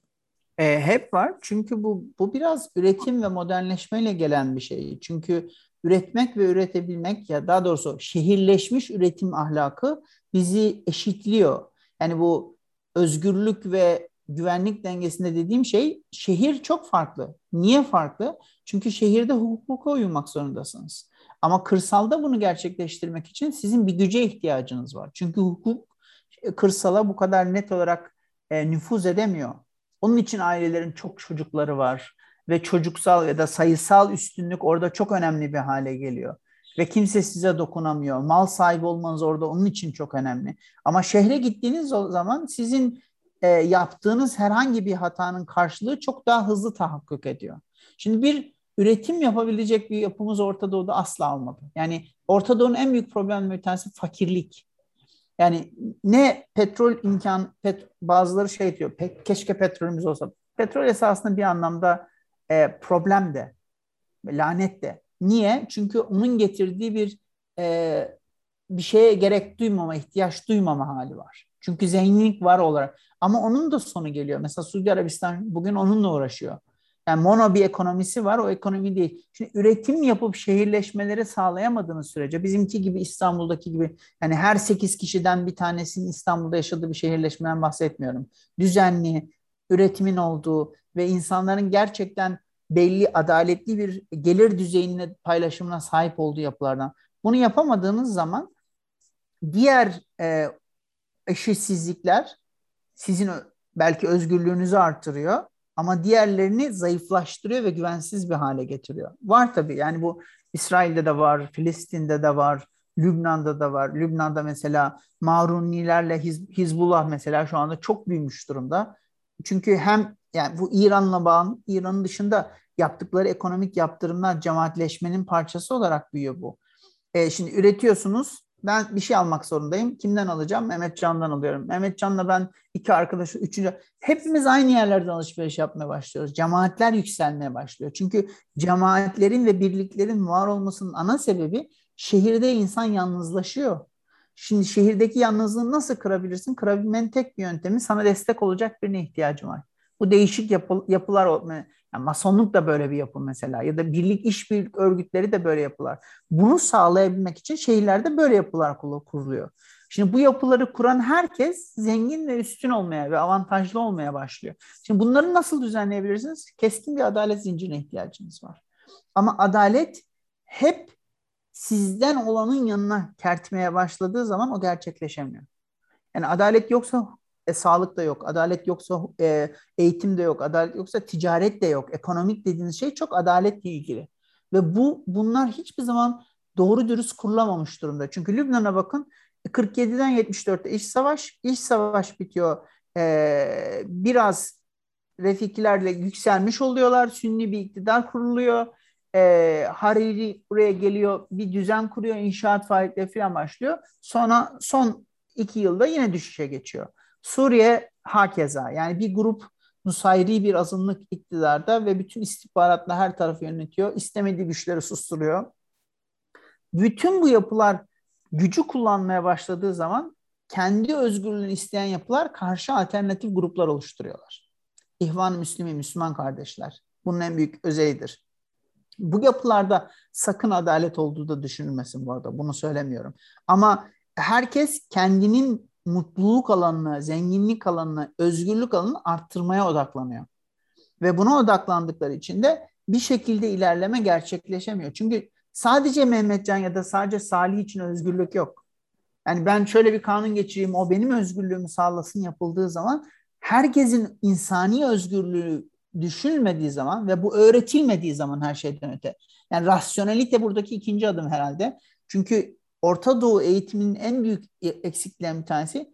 E, hep var. Çünkü bu bu biraz üretim ve modernleşmeyle gelen bir şey. Çünkü üretmek ve üretebilmek ya daha doğrusu şehirleşmiş üretim ahlakı bizi eşitliyor. Yani bu özgürlük ve güvenlik dengesinde dediğim şey şehir çok farklı. Niye farklı? Çünkü şehirde hukuka uymak zorundasınız. Ama kırsalda bunu gerçekleştirmek için sizin bir güce ihtiyacınız var. Çünkü hukuk kırsala bu kadar net olarak e, nüfuz edemiyor. Onun için ailelerin çok çocukları var ve çocuksal ya da sayısal üstünlük orada çok önemli bir hale geliyor. Ve kimse size dokunamıyor. Mal sahibi olmanız orada onun için çok önemli. Ama şehre gittiğiniz zaman sizin e, yaptığınız herhangi bir hatanın karşılığı çok daha hızlı tahakkuk ediyor. Şimdi bir üretim yapabilecek bir yapımız Orta Doğu'da asla olmadı. Yani Orta Doğu'nun en büyük problemi bir tanesi fakirlik. Yani ne petrol imkan, pet, bazıları şey diyor, pe, keşke petrolümüz olsa. Petrol esasında bir anlamda e, problem de, lanet de. Niye? Çünkü onun getirdiği bir e, bir şeye gerek duymama, ihtiyaç duymama hali var. Çünkü zenginlik var olarak. Ama onun da sonu geliyor. Mesela Suudi Arabistan bugün onunla uğraşıyor. Yani mono bir ekonomisi var, o ekonomi değil. Şimdi üretim yapıp şehirleşmeleri sağlayamadığınız sürece bizimki gibi İstanbul'daki gibi yani her 8 kişiden bir tanesinin İstanbul'da yaşadığı bir şehirleşmeden bahsetmiyorum. Düzenli, üretimin olduğu ve insanların gerçekten belli adaletli bir gelir düzeyine paylaşımına sahip olduğu yapılardan. Bunu yapamadığınız zaman diğer e, eşitsizlikler sizin belki özgürlüğünüzü artırıyor ama diğerlerini zayıflaştırıyor ve güvensiz bir hale getiriyor. Var tabii yani bu İsrail'de de var, Filistin'de de var, Lübnan'da da var. Lübnan'da mesela Marunilerle Hiz Hizbullah mesela şu anda çok büyümüş durumda. Çünkü hem yani bu İran'la bağlı, İran'ın dışında yaptıkları ekonomik yaptırımlar cemaatleşmenin parçası olarak büyüyor bu. E, şimdi üretiyorsunuz, ben bir şey almak zorundayım. Kimden alacağım? Mehmet Can'dan alıyorum. Mehmet Can'la ben iki arkadaşı, üçüncü. Hepimiz aynı yerlerden alışveriş yapmaya başlıyoruz. Cemaatler yükselmeye başlıyor. Çünkü cemaatlerin ve birliklerin var olmasının ana sebebi şehirde insan yalnızlaşıyor. Şimdi şehirdeki yalnızlığı nasıl kırabilirsin? Kırabilmenin tek bir yöntemi sana destek olacak birine ihtiyacın var. Bu değişik yapı, yapılar Yani masonluk da böyle bir yapı mesela ya da birlik işbirlik örgütleri de böyle yapılar. Bunu sağlayabilmek için şehirlerde böyle yapılar kuruluyor. Şimdi bu yapıları kuran herkes zengin ve üstün olmaya ve avantajlı olmaya başlıyor. Şimdi bunları nasıl düzenleyebilirsiniz? Keskin bir adalet zincirine ihtiyacınız var. Ama adalet hep sizden olanın yanına kertmeye başladığı zaman o gerçekleşemiyor. Yani adalet yoksa e, sağlık da yok, adalet yoksa e, eğitim de yok, adalet yoksa ticaret de yok. Ekonomik dediğiniz şey çok adaletle ilgili. Ve bu bunlar hiçbir zaman doğru dürüst kurulamamış durumda. Çünkü Lübnan'a bakın 47'den 74'te iş savaş, iş savaş bitiyor. E, biraz Refikilerle yükselmiş oluyorlar. Sünni bir iktidar kuruluyor. E, Hariri buraya geliyor, bir düzen kuruyor, inşaat faaliyetleri falan başlıyor. Sonra son iki yılda yine düşüşe geçiyor. Suriye hakeza yani bir grup Nusayri bir azınlık iktidarda ve bütün istihbaratla her tarafı yönetiyor. İstemediği güçleri susturuyor. Bütün bu yapılar gücü kullanmaya başladığı zaman kendi özgürlüğünü isteyen yapılar karşı alternatif gruplar oluşturuyorlar. İhvan-ı Müslümi, Müslüman kardeşler. Bunun en büyük özelliğidir. Bu yapılarda sakın adalet olduğu da düşünülmesin bu arada. Bunu söylemiyorum. Ama herkes kendinin mutluluk alanını, zenginlik alanını, özgürlük alanını arttırmaya odaklanıyor. Ve buna odaklandıkları için de bir şekilde ilerleme gerçekleşemiyor. Çünkü sadece Mehmetcan ya da sadece Salih için özgürlük yok. Yani ben şöyle bir kanun geçireyim, o benim özgürlüğümü sağlasın yapıldığı zaman herkesin insani özgürlüğü düşünülmediği zaman ve bu öğretilmediği zaman her şeyden öte. Yani rasyonelite buradaki ikinci adım herhalde. Çünkü Orta Doğu eğitiminin en büyük eksikliğinden bir tanesi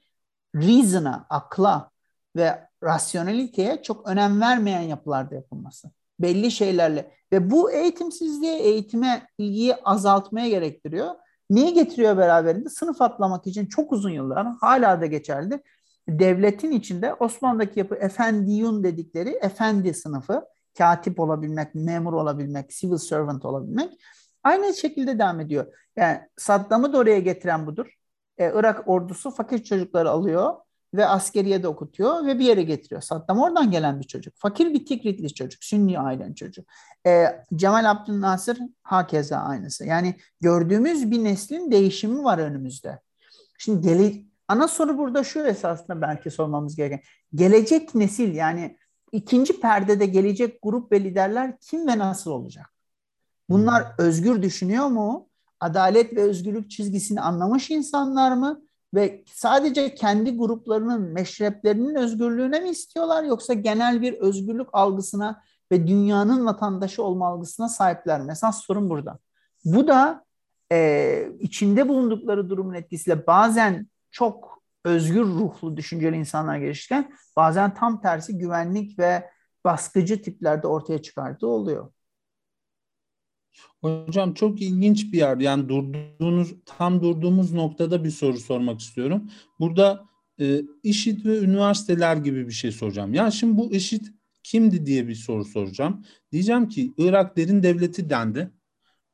reason'a, akla ve rasyoneliteye çok önem vermeyen yapılarda yapılması. Belli şeylerle ve bu eğitimsizliğe, eğitime ilgiyi azaltmaya gerektiriyor. Neyi getiriyor beraberinde? Sınıf atlamak için çok uzun yıllar hala da geçerli. Devletin içinde Osmanlı'daki yapı efendiyun dedikleri efendi sınıfı, katip olabilmek, memur olabilmek, civil servant olabilmek Aynı şekilde devam ediyor. Yani Saddam'ı da oraya getiren budur. Ee, Irak ordusu fakir çocukları alıyor ve askeriye de okutuyor ve bir yere getiriyor. Saddam oradan gelen bir çocuk. Fakir bir Tikritli çocuk. Sünni ailen çocuğu. Ee, Cemal Abdülnasır hakeza aynısı. Yani gördüğümüz bir neslin değişimi var önümüzde. Şimdi gele, ana soru burada şu esasında belki sormamız gereken. Gelecek nesil yani ikinci perdede gelecek grup ve liderler kim ve nasıl olacak? Bunlar hmm. özgür düşünüyor mu? Adalet ve özgürlük çizgisini anlamış insanlar mı? Ve sadece kendi gruplarının, meşreplerinin özgürlüğüne mi istiyorlar yoksa genel bir özgürlük algısına ve dünyanın vatandaşı olma algısına sahipler mi? Esas sorun burada. Bu da e, içinde bulundukları durumun etkisiyle bazen çok özgür ruhlu düşünceli insanlar gelişirken bazen tam tersi güvenlik ve baskıcı tiplerde ortaya çıkardığı oluyor. Hocam çok ilginç bir yer. Yani durduğunuz tam durduğumuz noktada bir soru sormak istiyorum. Burada e, IŞİD ve üniversiteler gibi bir şey soracağım. Ya şimdi bu IŞİD kimdi diye bir soru soracağım. Diyeceğim ki Irak derin devleti dendi.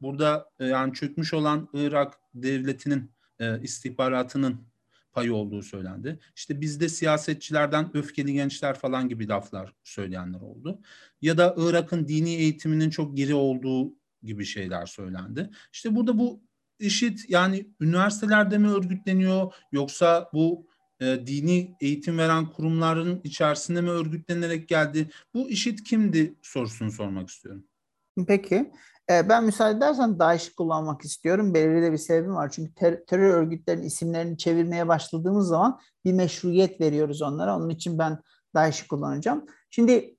Burada e, yani çökmüş olan Irak devletinin e, istihbaratının payı olduğu söylendi. İşte bizde siyasetçilerden öfkeli gençler falan gibi laflar söyleyenler oldu. Ya da Irak'ın dini eğitiminin çok geri olduğu gibi şeyler söylendi. İşte burada bu işit yani üniversitelerde mi örgütleniyor yoksa bu e, dini eğitim veren kurumların içerisinde mi örgütlenerek geldi? Bu işit kimdi sorusunu sormak istiyorum. Peki. E, ben müsaade edersen DAEŞ'i kullanmak istiyorum. Belirli de bir sebebim var. Çünkü ter- terör örgütlerinin isimlerini çevirmeye başladığımız zaman bir meşruiyet veriyoruz onlara. Onun için ben DAEŞ'i kullanacağım. Şimdi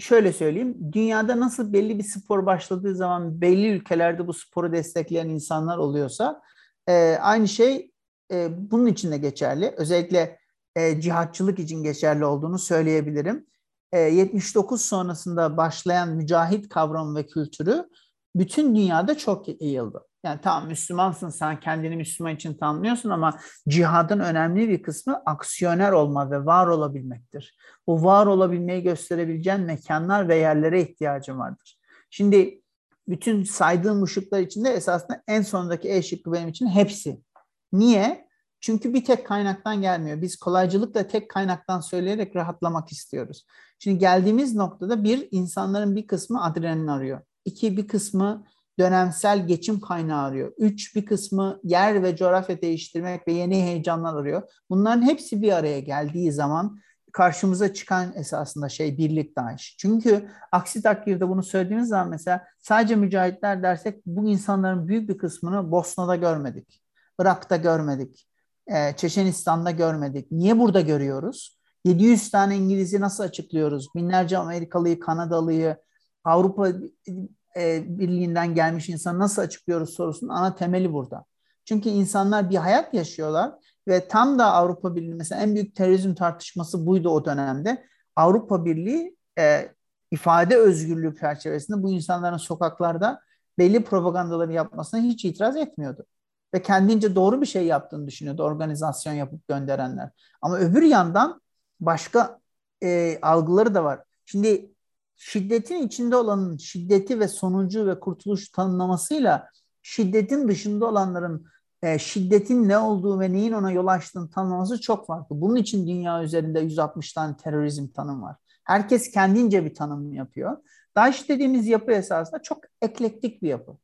şöyle söyleyeyim. Dünyada nasıl belli bir spor başladığı zaman belli ülkelerde bu sporu destekleyen insanlar oluyorsa e, aynı şey e, bunun için de geçerli. Özellikle e, cihatçılık için geçerli olduğunu söyleyebilirim. E, 79 sonrasında başlayan mücahit kavramı ve kültürü bütün dünyada çok yayıldı. Yani tamam Müslümansın sen kendini Müslüman için tanımlıyorsun ama cihadın önemli bir kısmı aksiyoner olma ve var olabilmektir. Bu var olabilmeyi gösterebileceğin mekanlar ve yerlere ihtiyacın vardır. Şimdi bütün saydığım ışıklar içinde esasında en sondaki E şıkkı benim için hepsi. Niye? Çünkü bir tek kaynaktan gelmiyor. Biz kolaycılıkla tek kaynaktan söyleyerek rahatlamak istiyoruz. Şimdi geldiğimiz noktada bir, insanların bir kısmı adrenalin arıyor. İki, bir kısmı dönemsel geçim kaynağı arıyor. Üç, bir kısmı yer ve coğrafya değiştirmek ve yeni heyecanlar arıyor. Bunların hepsi bir araya geldiği zaman karşımıza çıkan esasında şey birlik DAEŞ. Çünkü aksi takdirde bunu söylediğimiz zaman mesela sadece mücahitler dersek bu insanların büyük bir kısmını Bosna'da görmedik. Irak'ta görmedik. E, Çeçenistan'da görmedik. Niye burada görüyoruz? 700 tane İngiliz'i nasıl açıklıyoruz? Binlerce Amerikalıyı, Kanadalıyı, Avrupa e, Birliği'nden gelmiş insan nasıl açıklıyoruz sorusunun ana temeli burada. Çünkü insanlar bir hayat yaşıyorlar ve tam da Avrupa Birliği mesela en büyük terörizm tartışması buydu o dönemde. Avrupa Birliği e, ifade özgürlüğü çerçevesinde bu insanların sokaklarda belli propagandaları yapmasına hiç itiraz etmiyordu. Ve kendince doğru bir şey yaptığını düşünüyordu organizasyon yapıp gönderenler. Ama öbür yandan başka e, algıları da var. Şimdi şiddetin içinde olanın şiddeti ve sonucu ve kurtuluş tanımlamasıyla şiddetin dışında olanların e, şiddetin ne olduğu ve neyin ona yol açtığını tanımlaması çok farklı. Bunun için dünya üzerinde 160 tane terörizm tanım var. Herkes kendince bir tanım yapıyor. DAEŞ dediğimiz yapı esasında çok eklektik bir yapı.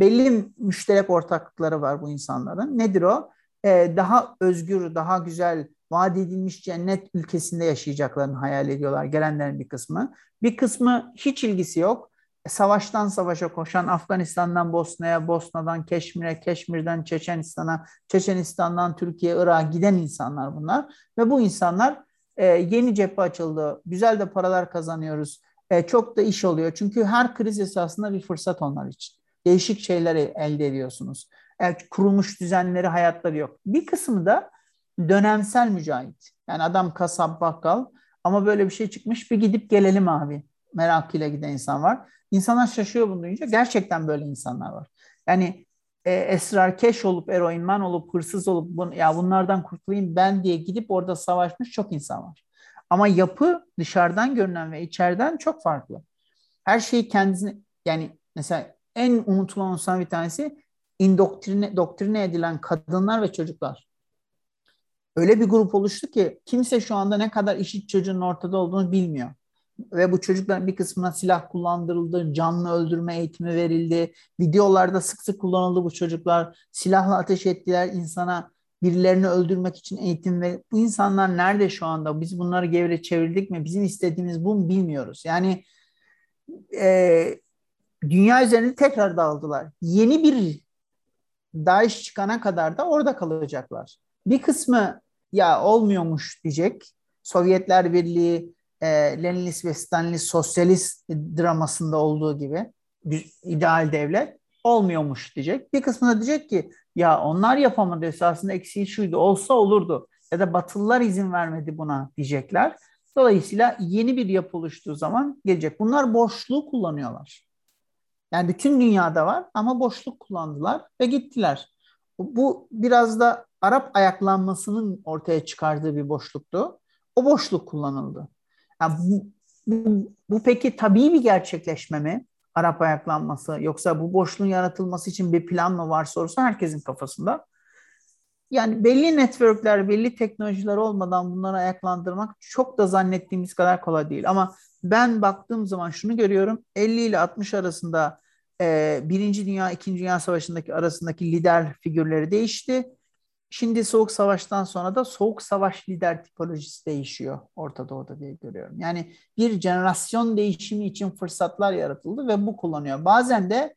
Belli müşterek ortaklıkları var bu insanların. Nedir o? Ee, daha özgür, daha güzel, vaat edilmiş cennet ülkesinde yaşayacaklarını hayal ediyorlar gelenlerin bir kısmı. Bir kısmı hiç ilgisi yok. Savaştan savaşa koşan Afganistan'dan Bosna'ya, Bosna'dan Keşmir'e, Keşmir'den Çeçenistan'a, Çeçenistan'dan Türkiye, Irak'a giden insanlar bunlar. Ve bu insanlar e, yeni cephe açıldı, güzel de paralar kazanıyoruz, e, çok da iş oluyor. Çünkü her kriz esasında bir fırsat onlar için. Değişik şeyler elde ediyorsunuz. E, kurulmuş düzenleri, hayatları yok. Bir kısmı da dönemsel mücahit. Yani adam kasap, bakkal ama böyle bir şey çıkmış bir gidip gelelim abi. Merakıyla giden insan var. İnsanlar şaşıyor bunu duyunca. Gerçekten böyle insanlar var. Yani e, esrar keş olup, eroinman olup, hırsız olup bun, ya bunlardan kurtulayım ben diye gidip orada savaşmış çok insan var. Ama yapı dışarıdan görünen ve içeriden çok farklı. Her şeyi kendisine yani mesela en unutulan insan bir tanesi indoktrine doktrine edilen kadınlar ve çocuklar. Öyle bir grup oluştu ki kimse şu anda ne kadar işit çocuğun ortada olduğunu bilmiyor ve bu çocukların bir kısmına silah kullandırıldı, canlı öldürme eğitimi verildi. Videolarda sık sık kullanıldı bu çocuklar. Silahla ateş ettiler insana birilerini öldürmek için eğitim ve bu insanlar nerede şu anda? Biz bunları gevre çevirdik mi? Bizim istediğimiz bu mu bilmiyoruz. Yani e, dünya üzerinde tekrar dağıldılar. Yeni bir DAEŞ çıkana kadar da orada kalacaklar. Bir kısmı ya olmuyormuş diyecek. Sovyetler Birliği e, Leninist ve Stalinist sosyalist dramasında olduğu gibi ideal devlet olmuyormuş diyecek. Bir kısmı da diyecek ki ya onlar yapamadı esasında eksiği şuydu olsa olurdu ya da Batılılar izin vermedi buna diyecekler. Dolayısıyla yeni bir yapı oluştuğu zaman gelecek. Bunlar boşluğu kullanıyorlar. Yani bütün dünyada var ama boşluk kullandılar ve gittiler. Bu biraz da Arap ayaklanmasının ortaya çıkardığı bir boşluktu. O boşluk kullanıldı. Yani bu, bu, bu peki tabii bir gerçekleşme mi? Arap ayaklanması yoksa bu boşluğun yaratılması için bir plan mı var sorusu herkesin kafasında. Yani belli networkler, belli teknolojiler olmadan bunları ayaklandırmak çok da zannettiğimiz kadar kolay değil. Ama ben baktığım zaman şunu görüyorum. 50 ile 60 arasında e, Birinci Dünya, İkinci Dünya Savaşı'ndaki arasındaki lider figürleri değişti. Şimdi Soğuk Savaş'tan sonra da Soğuk Savaş lider tipolojisi değişiyor Orta Doğu'da diye görüyorum. Yani bir jenerasyon değişimi için fırsatlar yaratıldı ve bu kullanıyor. Bazen de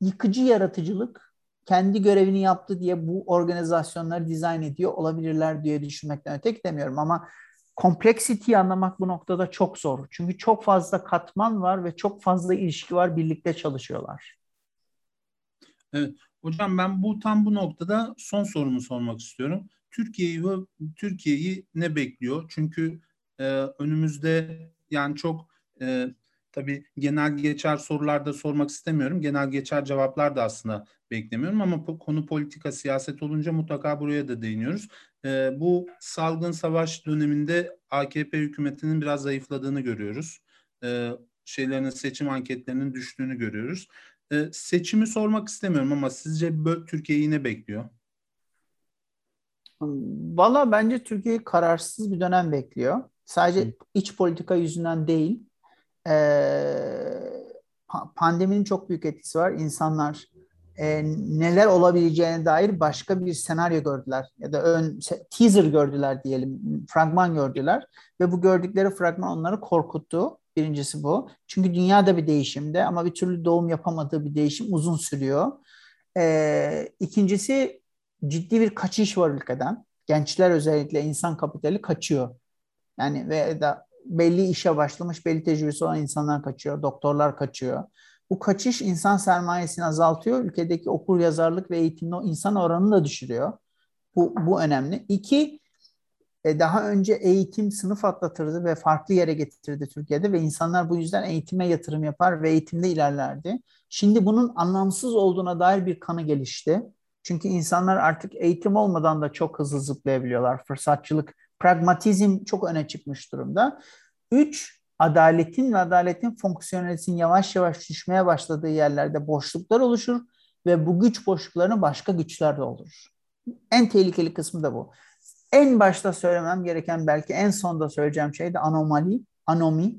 yıkıcı yaratıcılık kendi görevini yaptı diye bu organizasyonları dizayn ediyor olabilirler diye düşünmekten öte gidemiyorum ama kompleksiteyi anlamak bu noktada çok zor. Çünkü çok fazla katman var ve çok fazla ilişki var birlikte çalışıyorlar. Evet. Hocam ben bu tam bu noktada son sorumu sormak istiyorum. Türkiye'yi Türkiye'yi ne bekliyor? Çünkü e, önümüzde yani çok e, tabii genel geçer sorularda sormak istemiyorum. Genel geçer cevaplar da aslında beklemiyorum ama konu politika siyaset olunca mutlaka buraya da değiniyoruz. E, bu salgın savaş döneminde AKP hükümetinin biraz zayıfladığını görüyoruz. E, şeylerin seçim anketlerinin düştüğünü görüyoruz. E, seçimi sormak istemiyorum ama sizce Türkiye yine bekliyor? Valla bence Türkiye kararsız bir dönem bekliyor. Sadece iç politika yüzünden değil. Ee, pandeminin çok büyük etkisi var. İnsanlar e, neler olabileceğine dair başka bir senaryo gördüler ya da ön teaser gördüler diyelim, fragman gördüler ve bu gördükleri fragman onları korkuttu. Birincisi bu. Çünkü dünya da bir değişimde ama bir türlü doğum yapamadığı bir değişim uzun sürüyor. Ee, ikincisi ciddi bir kaçış var ülkeden. Gençler özellikle insan kapitali kaçıyor. Yani ve da belli işe başlamış, belli tecrübesi olan insanlar kaçıyor, doktorlar kaçıyor. Bu kaçış insan sermayesini azaltıyor. Ülkedeki okur yazarlık ve eğitimli insan oranını da düşürüyor. Bu, bu önemli. İki, e, daha önce eğitim sınıf atlatırdı ve farklı yere getirdi Türkiye'de ve insanlar bu yüzden eğitime yatırım yapar ve eğitimde ilerlerdi. Şimdi bunun anlamsız olduğuna dair bir kanı gelişti. Çünkü insanlar artık eğitim olmadan da çok hızlı zıplayabiliyorlar. Fırsatçılık, pragmatizm çok öne çıkmış durumda. Üç, adaletin ve adaletin fonksiyonelitesinin yavaş yavaş düşmeye başladığı yerlerde boşluklar oluşur ve bu güç boşluklarını başka güçler doldurur. En tehlikeli kısmı da bu. En başta söylemem gereken belki en sonda söyleyeceğim şey de anomali, anomi.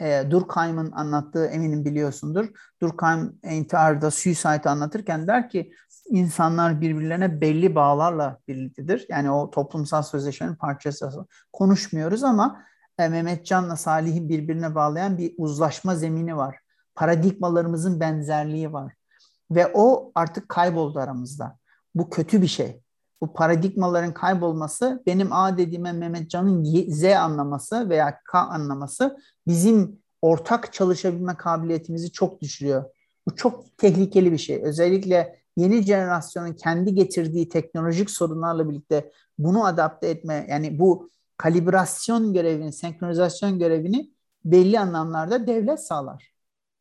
E, Durkheim'ın anlattığı eminim biliyorsundur. Durkheim intiharda suicide anlatırken der ki insanlar birbirlerine belli bağlarla birliktedir. Yani o toplumsal sözleşmenin parçası. Konuşmuyoruz ama Mehmet Can'la Salih'i birbirine bağlayan bir uzlaşma zemini var. Paradigmalarımızın benzerliği var. Ve o artık kayboldu aramızda. Bu kötü bir şey. Bu paradigmaların kaybolması benim A dediğime Mehmet Can'ın Z anlaması veya K anlaması bizim ortak çalışabilme kabiliyetimizi çok düşürüyor. Bu çok tehlikeli bir şey. Özellikle yeni jenerasyonun kendi getirdiği teknolojik sorunlarla birlikte bunu adapte etme yani bu kalibrasyon görevini, senkronizasyon görevini belli anlamlarda devlet sağlar.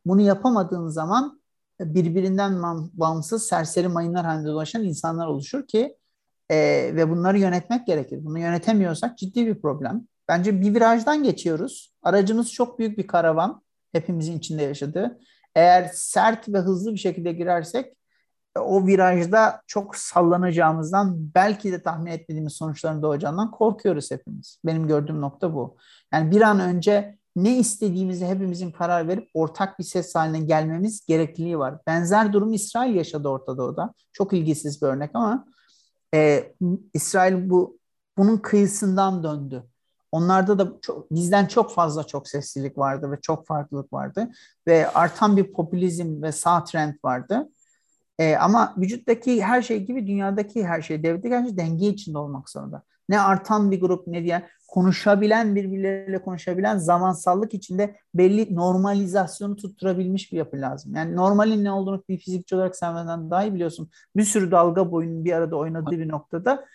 Bunu yapamadığın zaman birbirinden bağımsız serseri mayınlar halinde dolaşan insanlar oluşur ki e, ve bunları yönetmek gerekir. Bunu yönetemiyorsak ciddi bir problem. Bence bir virajdan geçiyoruz. Aracımız çok büyük bir karavan. Hepimizin içinde yaşadığı. Eğer sert ve hızlı bir şekilde girersek o virajda çok sallanacağımızdan belki de tahmin etmediğimiz sonuçların doğacağından korkuyoruz hepimiz. Benim gördüğüm nokta bu. Yani bir an önce ne istediğimizi hepimizin karar verip ortak bir ses haline gelmemiz gerekliliği var. Benzer durum İsrail yaşadı Orta Doğu'da. Çok ilgisiz bir örnek ama e, İsrail bu bunun kıyısından döndü. Onlarda da çok, bizden çok fazla çok seslilik vardı ve çok farklılık vardı ve artan bir popülizm ve sağ trend vardı. E, ama vücuttaki her şey gibi dünyadaki her şey, devletteki her şey denge içinde olmak zorunda. Ne artan bir grup ne diye konuşabilen, birbirleriyle konuşabilen zamansallık içinde belli normalizasyonu tutturabilmiş bir yapı lazım. Yani normalin ne olduğunu bir fizikçi olarak sen benden daha iyi biliyorsun. Bir sürü dalga boyunun bir arada oynadığı bir noktada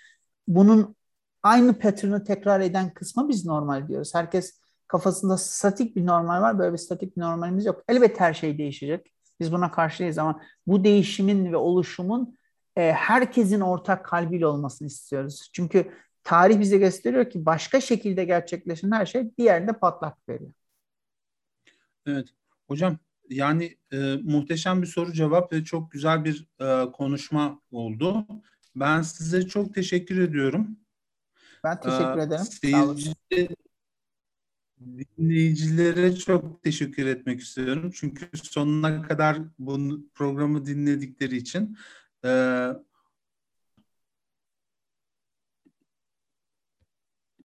bunun aynı pattern'ı tekrar eden kısmı biz normal diyoruz. Herkes kafasında statik bir normal var. Böyle bir statik bir normalimiz yok. Elbette her şey değişecek. Biz buna karşıyız ama bu değişimin ve oluşumun e, herkesin ortak kalbiyle olmasını istiyoruz. Çünkü tarih bize gösteriyor ki başka şekilde gerçekleşen her şey yerde patlak veriyor. Evet. Hocam yani e, muhteşem bir soru cevap ve çok güzel bir e, konuşma oldu. Ben size çok teşekkür ediyorum. Ben teşekkür ee, ederim. Seyirci, Dinleyicilere çok teşekkür etmek istiyorum. Çünkü sonuna kadar bu programı dinledikleri için. Ee,